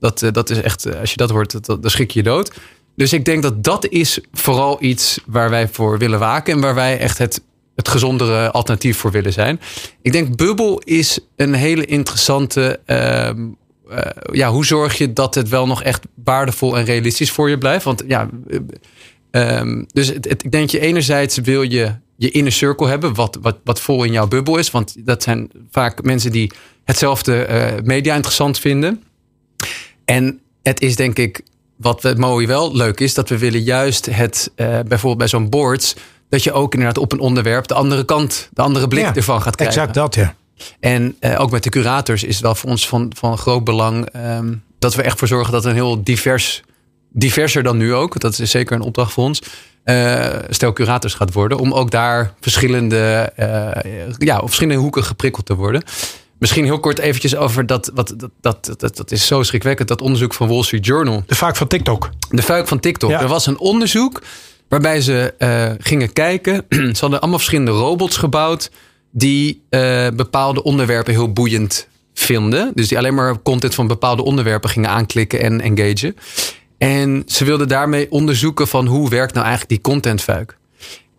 Speaker 5: Dat, dat is echt, als je dat hoort, dan schrik je je dood. Dus ik denk dat dat is vooral iets waar wij voor willen waken. En waar wij echt het, het gezondere alternatief voor willen zijn. Ik denk bubbel is een hele interessante... Uh, uh, ja, hoe zorg je dat het wel nog echt waardevol en realistisch voor je blijft? Want ja, um, dus het, ik denk je enerzijds wil je je inner circle hebben, wat, wat, wat vol in jouw bubbel is. Want dat zijn vaak mensen die hetzelfde uh, media interessant vinden. En het is denk ik wat mooi wel leuk is, dat we willen juist het, uh, bijvoorbeeld bij zo'n boards, dat je ook inderdaad op een onderwerp de andere kant, de andere blik
Speaker 1: Ja,
Speaker 5: ervan gaat krijgen.
Speaker 1: Exact dat, ja.
Speaker 5: En eh, ook met de curators is het wel voor ons van, van groot belang ehm, dat we echt voor zorgen dat een heel divers, diverser dan nu ook, dat is zeker een opdracht voor ons, eh, stel curators gaat worden. Om ook daar verschillende, eh, ja, op verschillende hoeken geprikkeld te worden. Misschien heel kort eventjes over dat, wat, dat, dat, dat, dat is zo schrikwekkend, dat onderzoek van Wall Street Journal.
Speaker 1: De vaak van TikTok.
Speaker 5: De fuik van TikTok.
Speaker 1: Ja.
Speaker 5: Er was een onderzoek waarbij ze eh, gingen kijken. ze hadden allemaal verschillende robots gebouwd die eh, bepaalde onderwerpen heel boeiend vinden. Dus die alleen maar content van bepaalde onderwerpen gingen aanklikken en engagen. En ze wilden daarmee onderzoeken van hoe werkt nou eigenlijk die contentfuik.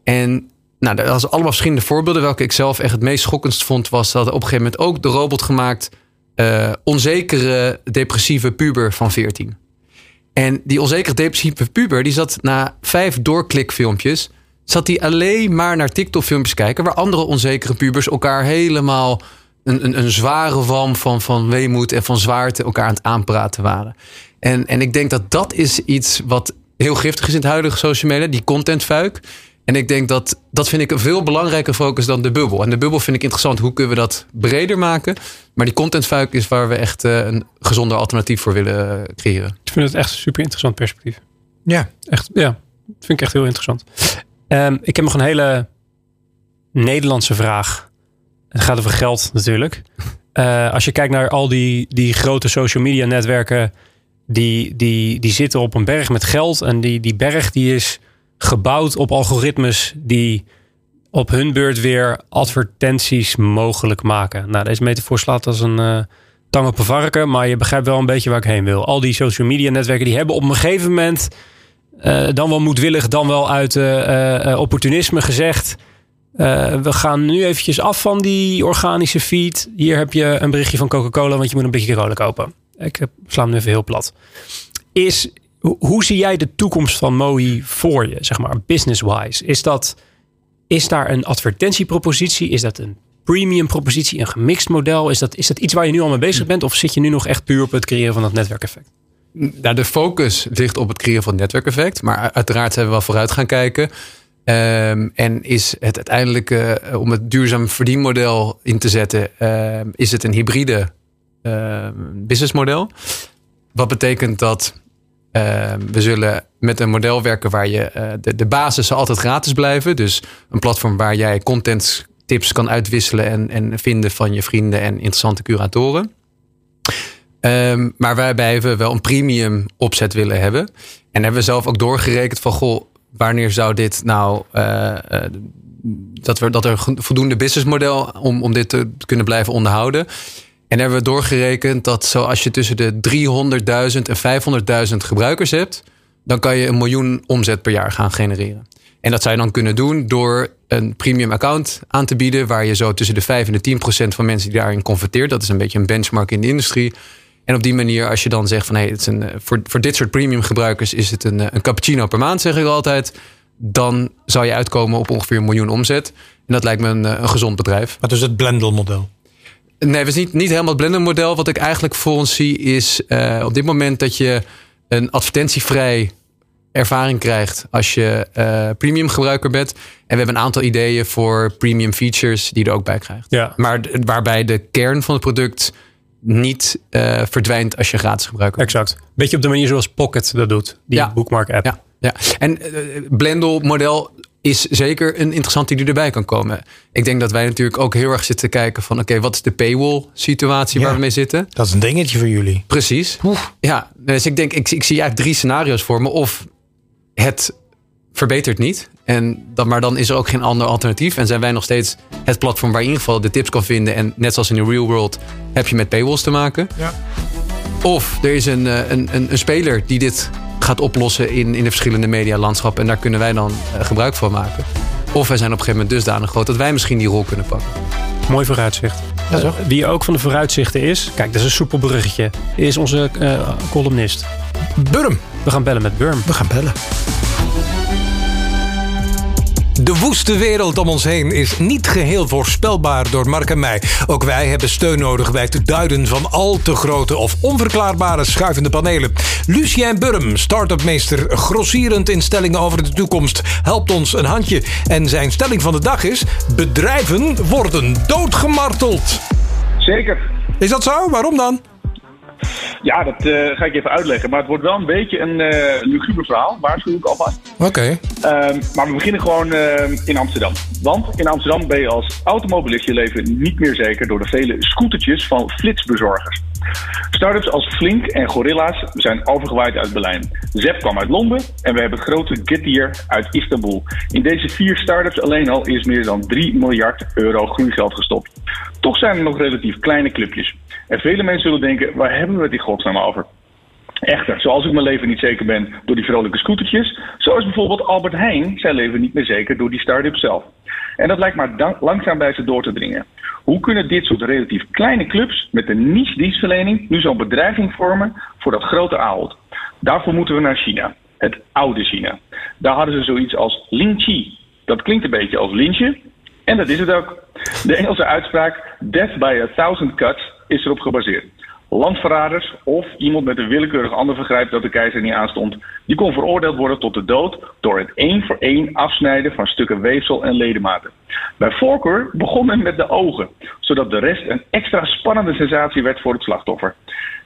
Speaker 5: En nou, er was allemaal verschillende voorbeelden. Welke ik zelf echt het meest schokkendst vond, was dat op een gegeven moment ook de robot gemaakt. eh, onzekere, depressieve puber van 14. En die onzekere depressieve puber, die zat na vijf doorklikfilmpjes, zat hij alleen maar naar TikTok-filmpjes kijken, waar andere onzekere pubers elkaar helemaal een, een, een zware walm van, van weemoed en van zwaarte elkaar aan het aanpraten waren. En, en ik denk dat dat is iets wat heel giftig is in het huidige social media, die contentfuik. En ik denk dat dat vind ik een veel belangrijker focus dan de bubbel. En de bubbel vind ik interessant. Hoe kunnen we dat breder maken? Maar die contentfuik is waar we echt eh, een gezonder alternatief voor willen eh, creëren.
Speaker 2: Ik vind het echt een super interessant perspectief.
Speaker 1: Ja.
Speaker 2: Echt, ja, dat vind ik echt heel interessant. Ehm, ik heb nog een hele Nederlandse vraag. Het gaat over geld natuurlijk. Eh, als je kijkt naar al die, die grote social media netwerken, die, die, die zitten op een berg met geld. En die, die berg die is gebouwd op algoritmes die op hun beurt weer advertenties mogelijk maken. Nou, deze metafoor slaat als een eh tang op een varken, maar je begrijpt wel een beetje waar ik heen wil. Al die social media netwerken die hebben op een gegeven moment eh, dan wel moedwillig, dan wel uit eh, opportunisme gezegd. we gaan nu eventjes af van die organische feed. Hier heb je een berichtje van Coca-Cola, want je moet een beetje cola kopen. Ik sla hem nu even heel plat. Is, hoe zie jij de toekomst van Mohi voor je, zeg maar, business-wise? Is, dat, is daar een advertentiepropositie? Is dat een premium propositie, een gemixt model? Is dat, is dat iets waar je nu al mee bezig bent? Of zit je nu nog echt puur op het creëren van dat netwerkeffect?
Speaker 5: Nou, de focus ligt op het creëren van het netwerkeffect. Maar uiteraard zijn we wel vooruit gaan kijken. Ehm, en is het uiteindelijk, eh, om het duurzaam verdienmodel in te zetten, ehm, is het een hybride ehm, businessmodel. Wat betekent dat ehm, we zullen met een model werken waar je eh, de, basis zal altijd gratis blijven. Dus een platform waar jij content tips kan uitwisselen en, en vinden van je vrienden en interessante curatoren. Ehm, maar waarbij we wel een premium opzet willen hebben. En hebben we zelf ook doorgerekend van goh, wanneer zou dit nou uh, dat, we, dat er voldoende businessmodel om, om dit te kunnen blijven onderhouden. En hebben we doorgerekend dat zoals je tussen de 300.000 en 500.000 gebruikers hebt, dan kan je een miljoen omzet per jaar gaan genereren. En dat zou je dan kunnen doen door een premium account aan te bieden, waar je zo tussen de 5 en de 10 procent van mensen die daarin converteert. Dat is een beetje een benchmark in de industrie. En op die manier, als je dan zegt van hé, hey, een, voor, voor dit soort premium gebruikers is het een, een cappuccino per maand, zeg ik altijd. Dan zou je uitkomen op ongeveer een miljoen omzet. En dat lijkt me een, een gezond bedrijf.
Speaker 1: Wat is het Blendel model?
Speaker 5: Nee, we zien niet, helemaal het blender model. Wat ik eigenlijk voor ons zie is uh, op dit moment dat je een advertentievrij ervaring krijgt als je uh, premium gebruiker bent. En we hebben een aantal ideeën voor premium features die je er ook bij krijgt.
Speaker 2: Ja.
Speaker 5: Maar waarbij de kern van het product niet uh, verdwijnt als je gratis gebruiker bent.
Speaker 2: Exact. Beetje op de manier zoals Pocket dat doet. Die
Speaker 5: Ja.
Speaker 2: bookmark app.
Speaker 5: Ja, ja. en uh, Blendel model is zeker een interessante die erbij kan komen. Ik denk dat wij natuurlijk ook heel erg zitten te kijken van... oké, okay, wat is de paywall situatie
Speaker 1: Ja.
Speaker 5: waar we mee zitten?
Speaker 1: Dat is een dingetje voor jullie.
Speaker 5: Precies. Ja, dus ik denk, ik, ik zie eigenlijk drie scenario's voor me. Of het verbetert niet. En dan, maar dan is er ook geen ander alternatief. En zijn wij nog steeds het platform waar je in ieder geval de tips kan vinden. En net zoals in de real world heb je met paywalls te maken.
Speaker 1: Ja.
Speaker 5: Of er is een, eh, een, een, een speler die dit gaat oplossen in, in de verschillende medialandschappen. En daar kunnen wij dan uh, gebruik van maken. Of wij zijn op een gegeven moment dusdanig groot dat wij misschien die rol kunnen pakken.
Speaker 2: Mooi vooruitzicht.
Speaker 1: Ja?
Speaker 2: Uh, wie ook van de vooruitzichten is, kijk, dat is een soepel bruggetje, is onze uh, columnist.
Speaker 1: Burm.
Speaker 2: We gaan bellen met Burm.
Speaker 1: We gaan bellen. De woeste wereld om ons heen is niet geheel voorspelbaar door Mark en mij. Ook wij hebben steun nodig bij het duiden van al te grote of onverklaarbare schuivende panelen. Lucien Burm, start-upmeester, grossierend in stellingen over de toekomst, helpt ons een handje. En zijn stelling van de dag is: bedrijven worden doodgemarteld.
Speaker 6: Zeker.
Speaker 1: Is dat zo? Waarom dan?
Speaker 6: Ja, dat uh, ga ik even uitleggen. Maar het wordt wel een beetje een uh, luguber verhaal, waarschuw ik alvast.
Speaker 1: Oké. Okay.
Speaker 6: Uh, maar we beginnen gewoon uh, in Amsterdam. Want in Amsterdam ben je als automobilist je leven niet meer zeker door de vele scootertjes van flitsbezorgers. Startups als Flink en Gorilla's zijn overgewaaid uit Berlijn. Zep kwam uit Londen en we hebben het grote Getir uit Istanbul. In deze vier startups alleen al is meer dan 3 miljard euro groeigeld gestopt. Toch zijn er nog relatief kleine clubjes. En vele mensen zullen denken, waar hebben we in godsnaam over? Echter, zoals ik mijn leven niet zeker ben door die vrolijke scootertjes, zo is bijvoorbeeld Albert Heijn zijn leven niet meer zeker door die start-up zelf. En dat lijkt maar langzaam bij ze door te dringen. Hoe kunnen dit soort relatief kleine clubs met een niche dienstverlening nu zo'n bedreiging vormen voor dat grote Ahold? Daarvoor moeten we naar China, het oude China. Daar hadden ze zoiets als Lingqi. Dat klinkt een beetje als lintje, en dat is het ook. De Engelse uitspraak Death by a thousand cuts is erop gebaseerd. Landverraders of iemand met een willekeurig ander vergrijp dat de keizer niet aanstond, die kon veroordeeld worden tot de dood door het één voor één afsnijden van stukken weefsel en ledematen. Bij voorkeur begon men met de ogen, zodat de rest een extra spannende sensatie werd voor het slachtoffer.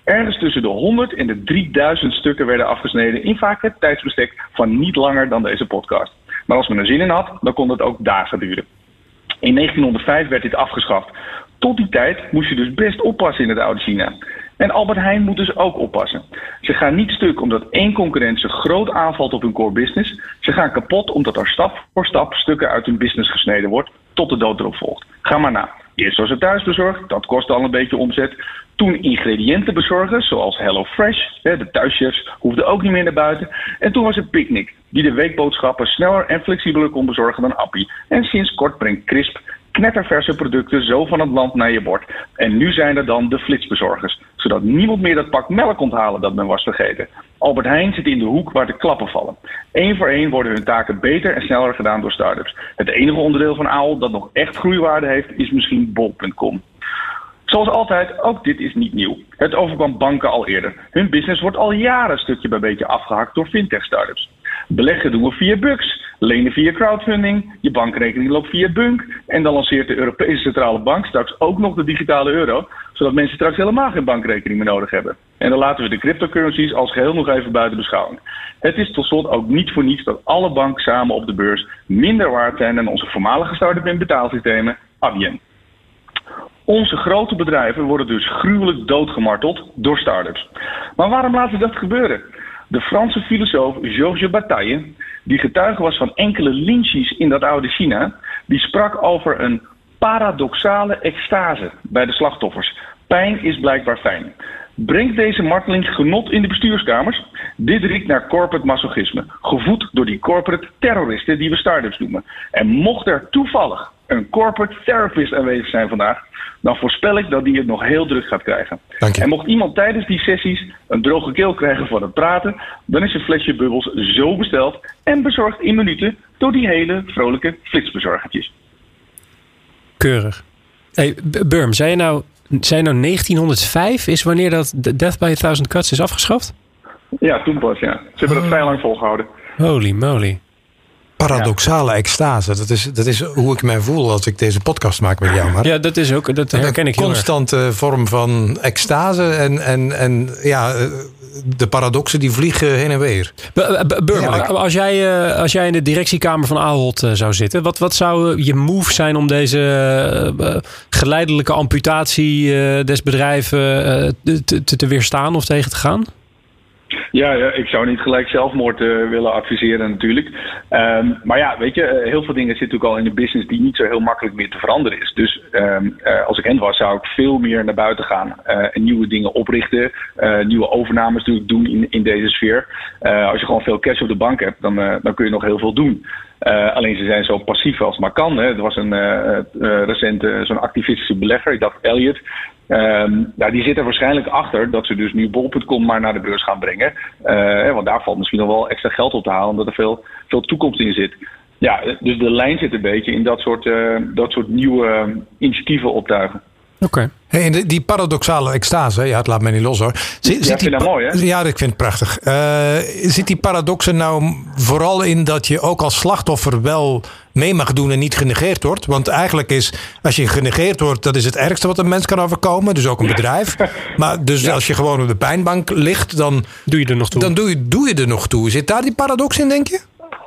Speaker 6: Ergens tussen de 100 en de 3000 stukken werden afgesneden in vaak het tijdsbestek van niet langer dan deze podcast. Maar als men er zin in had, dan kon het ook dagen duren. In 1905 werd dit afgeschaft. Tot die tijd moest je dus best oppassen in het oude China. En Albert Heijn moet dus ook oppassen. Ze gaan niet stuk omdat één concurrent ze groot aanvalt op hun core business. Ze gaan kapot omdat er stap voor stap stukken uit hun business gesneden wordt tot de dood erop volgt. Ga maar na. Eerst was het thuisbezorgd, dat kostte al een beetje omzet. Toen ingrediënten bezorgen, zoals HelloFresh. De thuischefs hoefden ook niet meer naar buiten. En toen was het Picnic, die de weekboodschappen sneller en flexibeler kon bezorgen dan Appie. En sinds kort brengt Crisp knetterverse producten zo van het land naar je bord. En nu zijn er dan de flitsbezorgers, zodat niemand meer dat pak melk komt halen dat men was vergeten. Albert Heijn zit in de hoek waar de klappen vallen. Eén voor één worden hun taken beter en sneller gedaan door startups. Het enige onderdeel van AOL dat nog echt groeiwaarde heeft, is misschien bol.com. Zoals altijd, ook dit is niet nieuw. Het overkwam banken al eerder. Hun business wordt al jaren stukje bij beetje afgehakt door fintech-startups. Beleggen doen we via Bux, lenen via crowdfunding, je bankrekening loopt via Bunk en dan lanceert de Europese Centrale Bank straks ook nog de digitale euro, zodat mensen straks helemaal geen bankrekening meer nodig hebben. En dan laten we de cryptocurrencies als geheel nog even buiten beschouwing. Het is tot slot ook niet voor niets dat alle banken samen op de beurs minder waard zijn dan onze voormalige start-up en betaalsystemen, Adyen. Onze grote bedrijven worden dus gruwelijk doodgemarteld door start-ups. Maar waarom laten ze dat gebeuren? De Franse filosoof Georges Bataille, die getuige was van enkele lynchies in dat oude China, die sprak over een paradoxale extase bij de slachtoffers. Pijn is blijkbaar fijn. Brengt deze marteling genot in de bestuurskamers? Dit riekt naar corporate masochisme, gevoed door die corporate terroristen die we start-ups noemen. En mocht er toevallig een corporate therapist aanwezig zijn vandaag, dan voorspel ik dat die het nog heel druk gaat krijgen. En mocht iemand tijdens die sessies een droge keel krijgen van het praten, dan is een flesje bubbels zo besteld en bezorgd in minuten door die hele vrolijke flitsbezorgertjes.
Speaker 2: Keurig. Hey, Burm, zei je nou, zei je nou 1905 is wanneer dat Death by a Thousand Cuts is afgeschaft?
Speaker 6: Ja, toen pas, ja. Ze hebben oh. dat vrij lang volgehouden.
Speaker 2: Holy moly
Speaker 1: paradoxale extase. Dat is, dat is hoe ik mij voel als ik deze podcast maak met jou. Maar
Speaker 2: ja, dat is ook, dat herken ik
Speaker 1: heel constante vorm van extase en, en, en ja, de paradoxen die vliegen heen en weer.
Speaker 2: Burma, als jij, eh, als jij in de directiekamer van Ahold eh, zou zitten, wat, wat zou je move zijn om deze eh, geleidelijke amputatie des bedrijven te, te, te weerstaan of tegen te gaan?
Speaker 6: Ja, ja, ik zou niet gelijk zelfmoord uh, willen adviseren natuurlijk. Um, maar ja, weet je, uh, heel veel dingen zitten natuurlijk al in de business die niet zo heel makkelijk meer te veranderen is. Dus um, uh, als ik hen was, zou ik veel meer naar buiten gaan en nieuwe dingen oprichten. nieuwe overnames doen in, in deze sfeer. als je gewoon veel cash op de bank hebt, dan, dan kun je nog heel veel doen. Alleen ze zijn zo passief als maar kan. Hè. Er was een uh, recente zo'n activistische belegger, ik dacht Elliot. Um, nou, die zit er waarschijnlijk achter dat ze dus nu bol.com maar naar de beurs gaan brengen. want daar valt misschien nog wel extra geld op te halen, omdat er veel, veel toekomst in zit. ja, dus de lijn zit een beetje in dat soort, eh, dat soort nieuwe eh, initiatieven optuigen.
Speaker 2: Oké.
Speaker 1: Hey, en die- die paradoxale extase, ja, het laat mij niet los hoor. Zit,
Speaker 6: vind
Speaker 1: die
Speaker 6: dat
Speaker 1: pa-
Speaker 6: mooi, hè?
Speaker 1: Ja, ik vind het prachtig. Eh, zit die paradox er nou vooral in dat je ook als slachtoffer wel mee mag doen en niet genegeerd wordt? Want eigenlijk is, als je genegeerd wordt, dat is het ergste wat een mens kan overkomen. Dus ook een bedrijf. Maar dus als je gewoon op de pijnbank ligt, dan,
Speaker 2: Doe je er nog toe?
Speaker 1: dan doe, je, doe je er nog toe. Zit daar die paradox in, denk je?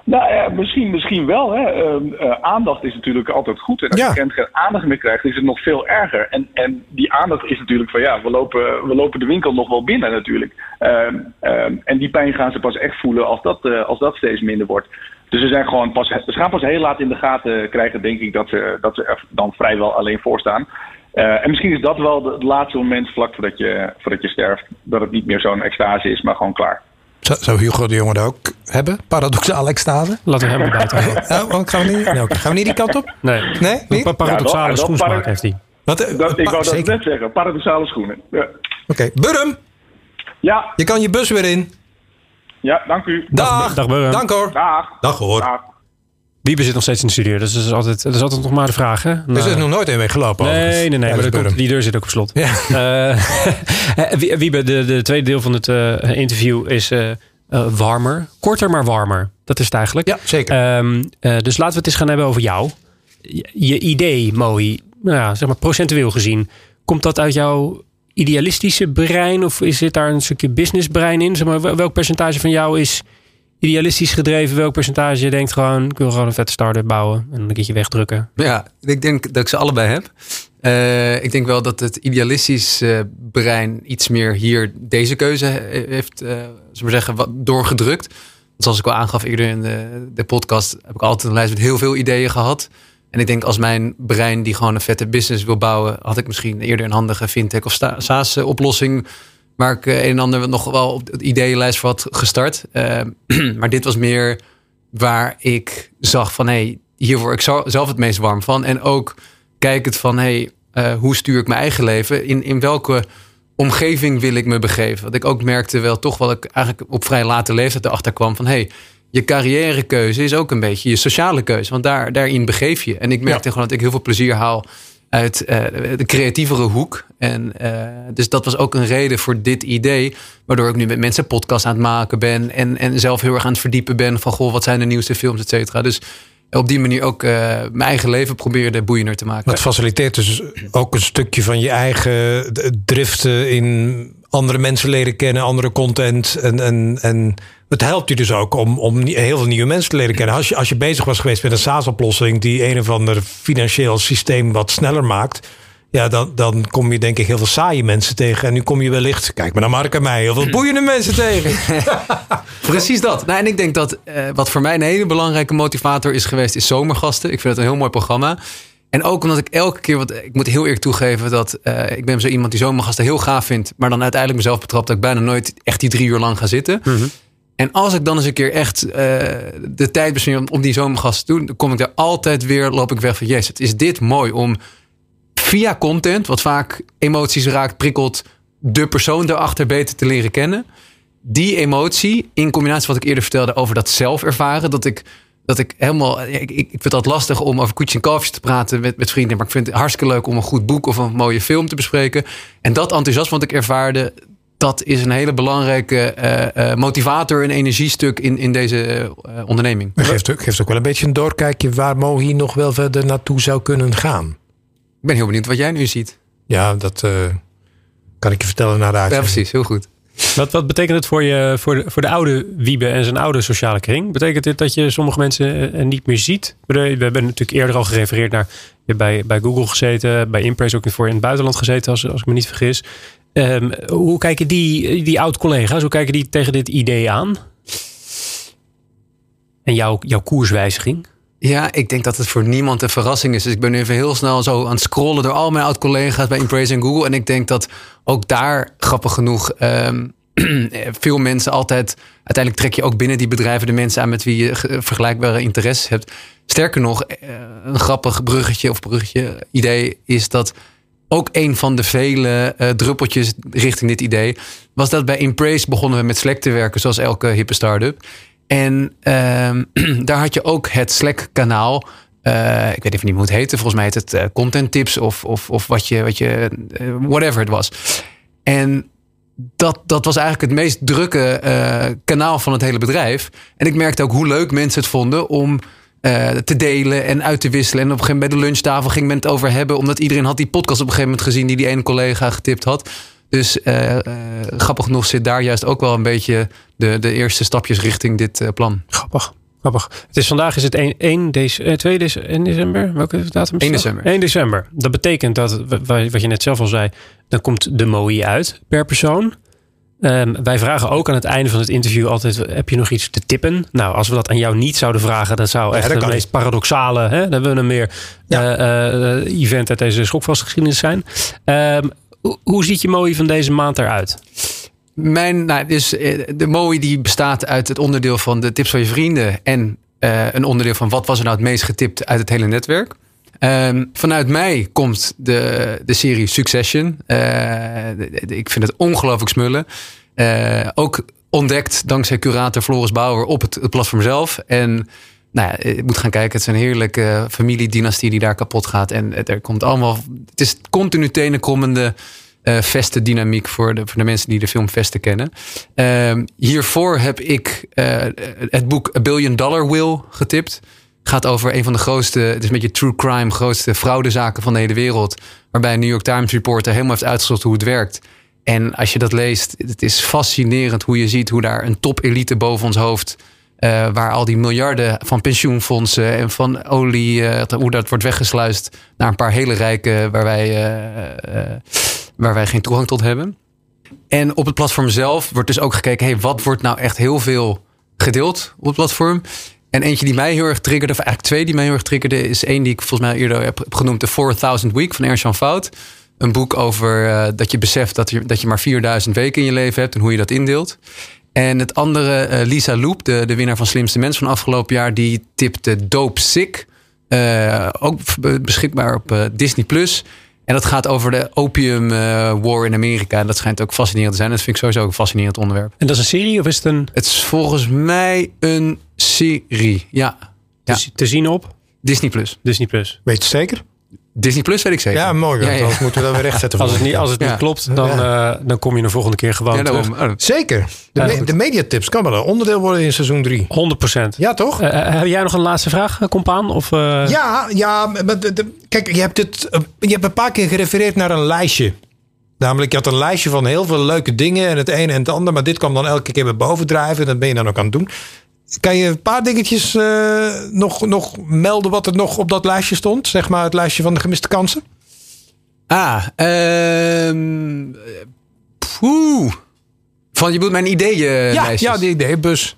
Speaker 6: Nou ja, misschien, misschien wel. Hè. Ehm, eh, aandacht is natuurlijk altijd goed. En als
Speaker 1: Ja.
Speaker 6: je geen- geen aandacht meer krijgt, is het nog veel erger. En, en die aandacht is natuurlijk van ja, we lopen, we lopen de winkel nog wel binnen natuurlijk. Ehm, ehm, en die pijn gaan ze pas echt voelen als dat, eh, als dat steeds minder wordt. Dus ze, zijn gewoon pas, ze gaan pas heel laat in de gaten krijgen, denk ik, dat ze, dat ze er dan vrijwel alleen voor staan. Eh, en misschien is dat wel de- het laatste moment vlak voordat je, voordat je sterft. Dat het niet meer zo'n extase is, maar gewoon klaar.
Speaker 1: Zou, zou Hugo de Jonge dat ook hebben? Paradoxale extase?
Speaker 2: Laten we hem erbij.
Speaker 1: Oh, oh, gaan, we niet, nee, gaan we niet die kant op?
Speaker 2: Nee.
Speaker 1: Nee, niet?
Speaker 2: Paradoxale
Speaker 6: Ja,
Speaker 2: schoensmaak
Speaker 6: para-
Speaker 2: heeft hij.
Speaker 1: Wat, eh,
Speaker 6: Dat, ik wou dat net zeggen, paradoxale schoenen. Ja,
Speaker 1: Oké, Burm,
Speaker 6: ja,
Speaker 1: je kan je bus weer in.
Speaker 6: Ja dank u.
Speaker 1: Dag.
Speaker 2: dag.
Speaker 1: Dank hoor.
Speaker 6: Dag.
Speaker 1: Dag hoor.
Speaker 6: Dag.
Speaker 2: Wiebe zit nog steeds in de studio, dus dat is altijd, dat is altijd nog maar de vraag. Hè?
Speaker 1: Dus er is nog nooit een week gelopen.
Speaker 2: Nee,
Speaker 1: overigens.
Speaker 2: nee, nee.
Speaker 1: Ja,
Speaker 2: maar komt, die deur zit ook op slot.
Speaker 1: Ja.
Speaker 2: Eh, Wie- Wiebe, de, de tweede deel van het eh, interview is eh, eh, warmer. Korter, maar warmer. Dat is het eigenlijk.
Speaker 1: Ja, zeker.
Speaker 2: Ehm, eh, dus laten we het eens gaan hebben over jou. Je, je idee, Mooi, nou ja, zeg maar procentueel gezien. Komt dat uit jouw idealistische brein? Of is zit daar een stukje businessbrein in? Zeg maar, wel- welk percentage van jou is idealistisch gedreven? Welk percentage denkt gewoon... ik wil gewoon een vette start-up bouwen en een keertje wegdrukken?
Speaker 5: Ja, ik denk dat ik ze allebei heb. Eh, ik denk wel dat het idealistisch eh, brein iets meer hier deze keuze he- heeft eh, zullen we maar zeggen, wat doorgedrukt. Zoals ik al aangaf eerder in de, de podcast, heb ik altijd een lijst met heel veel ideeën gehad. En ik denk als mijn brein die gewoon een vette business wil bouwen, had ik misschien eerder een handige fintech of SaaS oplossing. Waar ik eh, een en ander nog wel op de ideeënlijst voor had gestart. Eh, maar dit was meer waar ik zag van hé, hey, hier word ik zelf het meest warm van. En ook kijkend van hé, hey, eh, hoe stuur ik mijn eigen leven? In, in welke omgeving wil ik me begeven? Want ik ook merkte wel toch wel ik eigenlijk op vrij late leeftijd erachter kwam van hé, hey, je carrièrekeuze is ook een beetje je sociale keuze. Want daar, daarin begeef je. En ik merkte gewoon dat ik heel veel plezier haal uit eh, de creatievere hoek. En eh, dus dat was ook een reden voor dit idee. Waardoor ik nu met mensen podcasts aan het maken ben. En, en zelf heel erg aan het verdiepen ben van goh, wat zijn de nieuwste films, et cetera. Dus op die manier ook eh, mijn eigen leven probeerde boeiender te maken.
Speaker 1: Dat faciliteert dus ook een stukje van je eigen driften in andere mensen leren kennen, andere content. En, en, en het helpt je dus ook om, om heel veel nieuwe mensen te leren kennen. Als je, als je bezig was geweest met een SaaS-oplossing die een of ander financieel systeem wat sneller maakt. Ja, dan, dan kom je denk ik heel veel saaie mensen tegen. En nu kom je wellicht, kijk maar naar Mark en mij, heel veel boeiende mensen tegen.
Speaker 5: Precies dat. Nou, en ik denk dat eh, wat voor mij een hele belangrijke motivator is geweest, is Zomergasten. Ik vind het een heel mooi programma. En ook omdat ik elke keer, want ik moet heel eerlijk toegeven dat eh, ik ben zo iemand die Zomergasten heel gaaf vindt, maar dan uiteindelijk mezelf betrapt dat ik bijna nooit echt die drie uur lang ga zitten. En als ik dan eens een keer echt eh, de tijd besteed om, om die zomergasten te doen, dan kom ik daar altijd weer, loop ik weg van, yes, het is dit mooi om via content, wat vaak emoties raakt, prikkelt, de persoon daarachter beter te leren kennen. Die emotie, in combinatie wat ik eerder vertelde over dat zelf ervaren, dat ik, dat ik helemaal, ik, ik vind dat lastig om over koetjes en kalfjes te praten met, met vrienden, maar ik vind het hartstikke leuk om een goed boek of een mooie film te bespreken. En dat enthousiasme wat ik ervaarde, dat is een hele belangrijke eh, eh, motivator en energiestuk in, in deze eh, onderneming.
Speaker 1: Het geeft, ook- geeft ook wel een beetje een doorkijkje waar Mo hier nog wel verder naartoe zou kunnen gaan.
Speaker 5: Ik ben heel benieuwd wat jij nu ziet.
Speaker 1: Ja, dat kan ik je vertellen na de
Speaker 5: Ja,
Speaker 1: uitzending.
Speaker 5: precies. Heel goed.
Speaker 2: Wat, wat betekent het voor, je, voor, de, voor de oude Wiebe en zijn oude sociale kring? Betekent dit dat je sommige mensen eh, niet meer ziet? We hebben natuurlijk eerder al gerefereerd naar... Je hebt bij, bij Google gezeten, bij Impress ook voor in het buitenland gezeten, als, als ik me niet vergis. Ehm, hoe kijken die, die oud-collega's, hoe kijken die tegen dit idee aan? En jouw, jouw koerswijziging?
Speaker 5: Ja, ik denk dat het voor niemand een verrassing is. Dus ik ben nu even heel snel zo aan het scrollen door al mijn oud-collega's bij Embrace en Google. En ik denk dat ook daar, grappig genoeg, ehm, veel mensen altijd... Uiteindelijk trek je ook binnen die bedrijven de mensen aan met wie je ge- vergelijkbare interesses hebt. Sterker nog, eh, een grappig bruggetje of bruggetje idee is dat ook een van de vele eh, druppeltjes richting dit idee was dat bij Embrace begonnen we met Slack te werken, zoals elke hippe start-up. En ehm, daar had je ook het Slack-kanaal. Eh, ik weet even niet hoe het heette. Volgens mij heet het eh, content tips of, of, of wat je, wat je eh, whatever het was. En dat, dat was eigenlijk het meest drukke kanaal van het hele bedrijf. En ik merkte ook hoe leuk mensen het vonden om te delen en uit te wisselen. En op een gegeven moment bij de lunchtafel ging men het over hebben. Omdat iedereen had die podcast op een gegeven moment gezien die die ene collega getipt had. Dus eh, eh, grappig genoeg zit daar juist ook wel een beetje de, de eerste stapjes richting dit eh, plan.
Speaker 2: Grappig. Grappig. Het is vandaag is het 1, 1 dece, eh, 2 dece, 1 december. Welke datum is
Speaker 5: 1
Speaker 2: het?
Speaker 5: december.
Speaker 2: 1 december. Dat betekent dat, wa- wat je net zelf al zei, dan komt de MOI uit per persoon. Ehm, wij vragen ook aan het einde van het interview altijd: heb je nog iets te tippen? Nou, als we dat aan jou niet zouden vragen, dat zou echt
Speaker 1: dat
Speaker 2: het
Speaker 1: kan
Speaker 2: meest paradoxale, hè? dan hebben we een meer
Speaker 1: Ja.
Speaker 2: eh, event uit deze schokvastgeschiedenis zijn. Ehm, hoe- ziet je MOI van deze maand eruit?
Speaker 5: Mijn, nou, dus de MOI die bestaat uit het onderdeel van de tips van je vrienden. En eh, een onderdeel van wat was er nou het meest getipt uit het hele netwerk. Ehm, vanuit mij komt de, de serie Succession. Eh, ik vind het ongelooflijk smullen. Ook ontdekt dankzij curator Floris Bauer op het, het platform zelf. En nou ja, je moet gaan kijken. Het is een heerlijke familiedynastie die daar kapot gaat. En er komt allemaal. Het is continu tenenkommende eh vesten dynamiek voor de, voor de mensen die de film Vesten kennen. Ehm, hiervoor heb ik eh, het boek A Billion Dollar Will getipt. Gaat over een van de grootste, het is een beetje true crime, grootste fraudezaken van de hele wereld. Waarbij een New York Times reporter helemaal heeft uitgezocht hoe het werkt. En als je dat leest, het is fascinerend hoe je ziet hoe daar een top-elite boven ons hoofd. Eh, waar al die miljarden van pensioenfondsen en van olie, eh, hoe dat wordt weggesluist naar een paar hele rijken waar wij, eh, waar wij geen toegang tot hebben. En op het platform zelf wordt dus ook gekeken, hey, wat wordt nou echt heel veel gedeeld op het platform? En eentje die mij heel erg triggerde, of eigenlijk twee die mij heel erg triggerde, is één die ik volgens mij eerder heb, genoemd, The 4000 Week van Ernst-Jan Fout. Een boek over dat je beseft dat je, dat je maar 4000 weken in je leven hebt en hoe je dat indeelt. En het andere, eh, Lisa Loep, de, de winnaar van Slimste Mens van afgelopen jaar, die tipte Dope Sick. Eh, ook be- beschikbaar op eh, Disney Plus. En dat gaat over de opium war in Amerika. En dat schijnt ook fascinerend te zijn. Dat vind ik sowieso ook een fascinerend onderwerp.
Speaker 2: En dat is een serie of is het een
Speaker 5: Het is volgens mij een serie. Ja, ja.
Speaker 2: te, te zien op
Speaker 5: Disney Plus.
Speaker 2: Disney Plus?
Speaker 1: Weet je het zeker?
Speaker 5: Disney Plus weet ik zeker.
Speaker 1: Ja, mooi.
Speaker 5: Ja,
Speaker 1: want
Speaker 5: ja.
Speaker 1: Anders moeten we dat weer rechtzetten.
Speaker 2: Als het niet, als het
Speaker 5: Ja.
Speaker 2: niet klopt, dan, eh, dan kom je de volgende keer gewoon
Speaker 5: Ja,
Speaker 2: terug.
Speaker 5: Oh,
Speaker 1: Zeker. De,
Speaker 2: Ja,
Speaker 1: me- de mediatips kan wel een onderdeel worden in seizoen 3.
Speaker 2: 100 procent.
Speaker 1: Ja, toch?
Speaker 2: heb jij nog een laatste vraag, eh, compaan? Of, eh,
Speaker 1: Ja, ja. maar de- de- kijk, je hebt, het, eh, je hebt een paar keer gerefereerd naar een lijstje. Namelijk, je had een lijstje van heel veel leuke dingen en het een en het ander. Maar dit kwam dan elke keer weer bovendrijven. Dat ben je dan ook aan het doen. Kan je een paar dingetjes eh, nog, nog melden wat er nog op dat lijstje stond? Zeg maar het lijstje van de gemiste kansen.
Speaker 5: Ah, ehm poeh. Van, je bedoelt mijn ideeën
Speaker 1: ja, ja, die ideeënbus.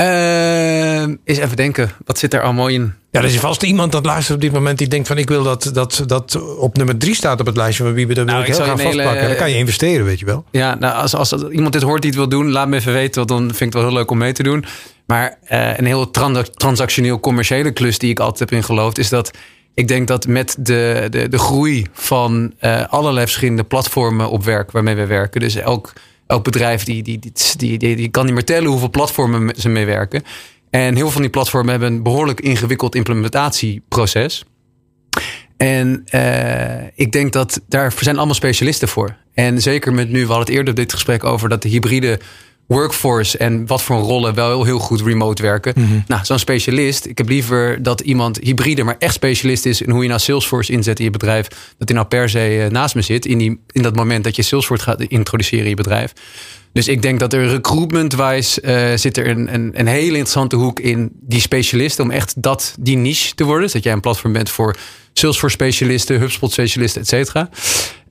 Speaker 5: Ehm, eens even denken. Wat zit er allemaal in?
Speaker 1: Ja, er is vast iemand dat luistert op dit moment die denkt van ik wil dat dat, dat op nummer drie staat op het lijstje van wie we dat
Speaker 5: Nou,
Speaker 1: ik heel graag
Speaker 5: hele-
Speaker 1: vastpakken. Dan kan je investeren, weet je wel.
Speaker 5: Ja, nou, als, als iemand dit hoort die het wil doen, laat me even weten. Want dan vind ik het wel heel leuk om mee te doen. Maar eh, een heel trans- transactioneel commerciële klus die ik altijd heb ingeloofd, is dat ik denk dat met de, de, de groei van eh, allerlei verschillende platformen op werk waarmee we werken. Dus elk, elk bedrijf die, die, die, die, die, kan niet meer tellen hoeveel platformen ze mee werken. En heel veel van die platformen hebben een behoorlijk ingewikkeld implementatieproces. En eh, ik denk dat daar zijn allemaal specialisten voor. En zeker met nu, we hadden het eerder dit gesprek over dat de hybride workforce en wat voor rollen wel heel, goed remote werken. Nou, zo'n specialist, ik heb liever dat iemand hybride, maar echt specialist is in hoe je nou Salesforce inzet in je bedrijf. Dat hij nou per se eh, naast me zit in, die, in dat moment dat je Salesforce gaat introduceren in je bedrijf. Dus ik denk dat er recruitment-wise eh, zit er een, een, een hele interessante hoek in die specialisten. Om echt dat, die niche te worden. Dus dat jij een platform bent voor Salesforce specialisten, HubSpot specialisten, et cetera.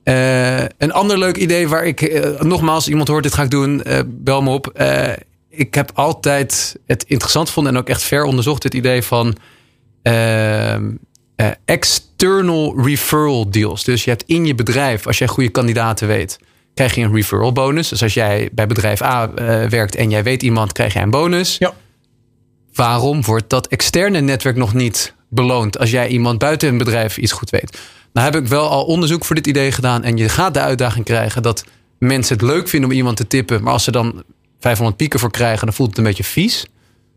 Speaker 5: Eh, een ander leuk idee waar ik, eh, nogmaals, iemand hoort dit ga ik doen, eh, bel me op. Ik heb altijd het interessant gevonden en ook echt ver onderzocht het idee van external referral deals. Dus je hebt in je bedrijf, als jij goede kandidaten weet, krijg je een referral bonus. Dus als jij bij bedrijf A werkt en jij weet iemand, krijg jij een bonus.
Speaker 1: Ja.
Speaker 5: Waarom wordt dat externe netwerk nog niet beloond als jij iemand buiten een bedrijf iets goed weet? Nou heb ik wel al onderzoek voor dit idee gedaan en je gaat de uitdaging krijgen dat mensen het leuk vinden om iemand te tippen, maar als ze dan 500 pieken voor krijgen, dan voelt het een beetje vies.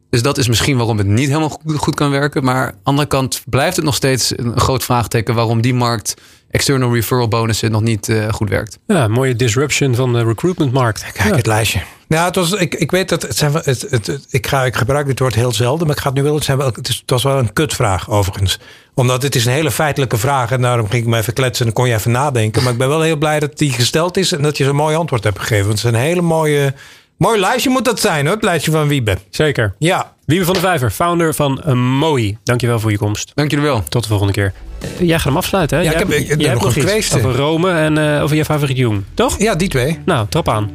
Speaker 5: Dus dat is misschien waarom het niet helemaal goed- kan werken. Maar aan de andere kant blijft het nog steeds een groot vraagteken waarom die markt external referral bonussen nog niet eh, goed werkt.
Speaker 2: Ja, mooie disruption van de recruitmentmarkt.
Speaker 1: Kijk,
Speaker 2: Ja.
Speaker 1: het lijstje. Nou, het was, ik, ik weet dat het zijn, het, het, het- ik, ga, ik gebruik dit woord heel zelden, maar ik ga het nu wel. Het, zijn wel, het, is, het was wel een kutvraag overigens. Omdat het is een hele feitelijke vraag en daarom ging ik me even kletsen en dan kon je even nadenken. Maar ik ben wel heel blij dat die gesteld is en dat je zo'n mooi antwoord hebt gegeven. Want het is een hele mooie, mooi lijstje moet dat zijn hoor, het lijstje van Wiebe.
Speaker 2: Zeker.
Speaker 1: Ja,
Speaker 2: Wiebe van de Vijver, founder van uh, Moi. Dankjewel voor je komst.
Speaker 5: Dank jullie wel.
Speaker 2: Tot de volgende keer. Eh, Jij gaat hem afsluiten, hè?
Speaker 1: Ja,
Speaker 2: Jij
Speaker 1: ik heb- ik-
Speaker 2: jij hebt
Speaker 1: nog een
Speaker 2: iets
Speaker 1: kweeste.
Speaker 2: Over Rome en eh, over je favoriet Jung. Toch?
Speaker 1: ja, die twee.
Speaker 2: Nou, trap aan.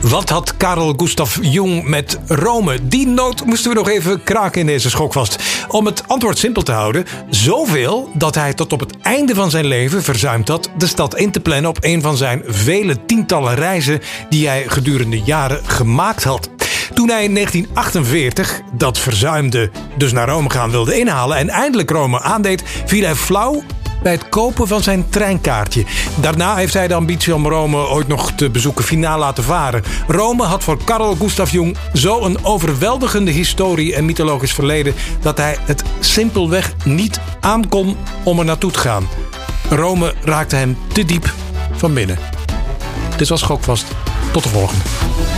Speaker 1: Wat had Karel Gustav Jung met Rome? Die noot moesten we nog even kraken in deze schokvast. Om het antwoord simpel te houden, zoveel dat hij tot op het einde van zijn leven verzuimd had de stad in te plannen op een van zijn vele tientallen reizen die hij gedurende jaren gemaakt had. Toen hij in 1948 dat verzuimde dus naar Rome gaan wilde inhalen en eindelijk Rome aandeed, viel hij flauw bij het kopen van zijn treinkaartje. Daarna heeft hij de ambitie om Rome ooit nog te bezoeken finaal laten varen. Rome had voor Karl Gustav Jung zo een overweldigende historie en mythologisch verleden dat hij het simpelweg niet aankon om er naartoe te gaan. Rome raakte hem te diep van binnen. Dit was Schokvast. Tot de volgende.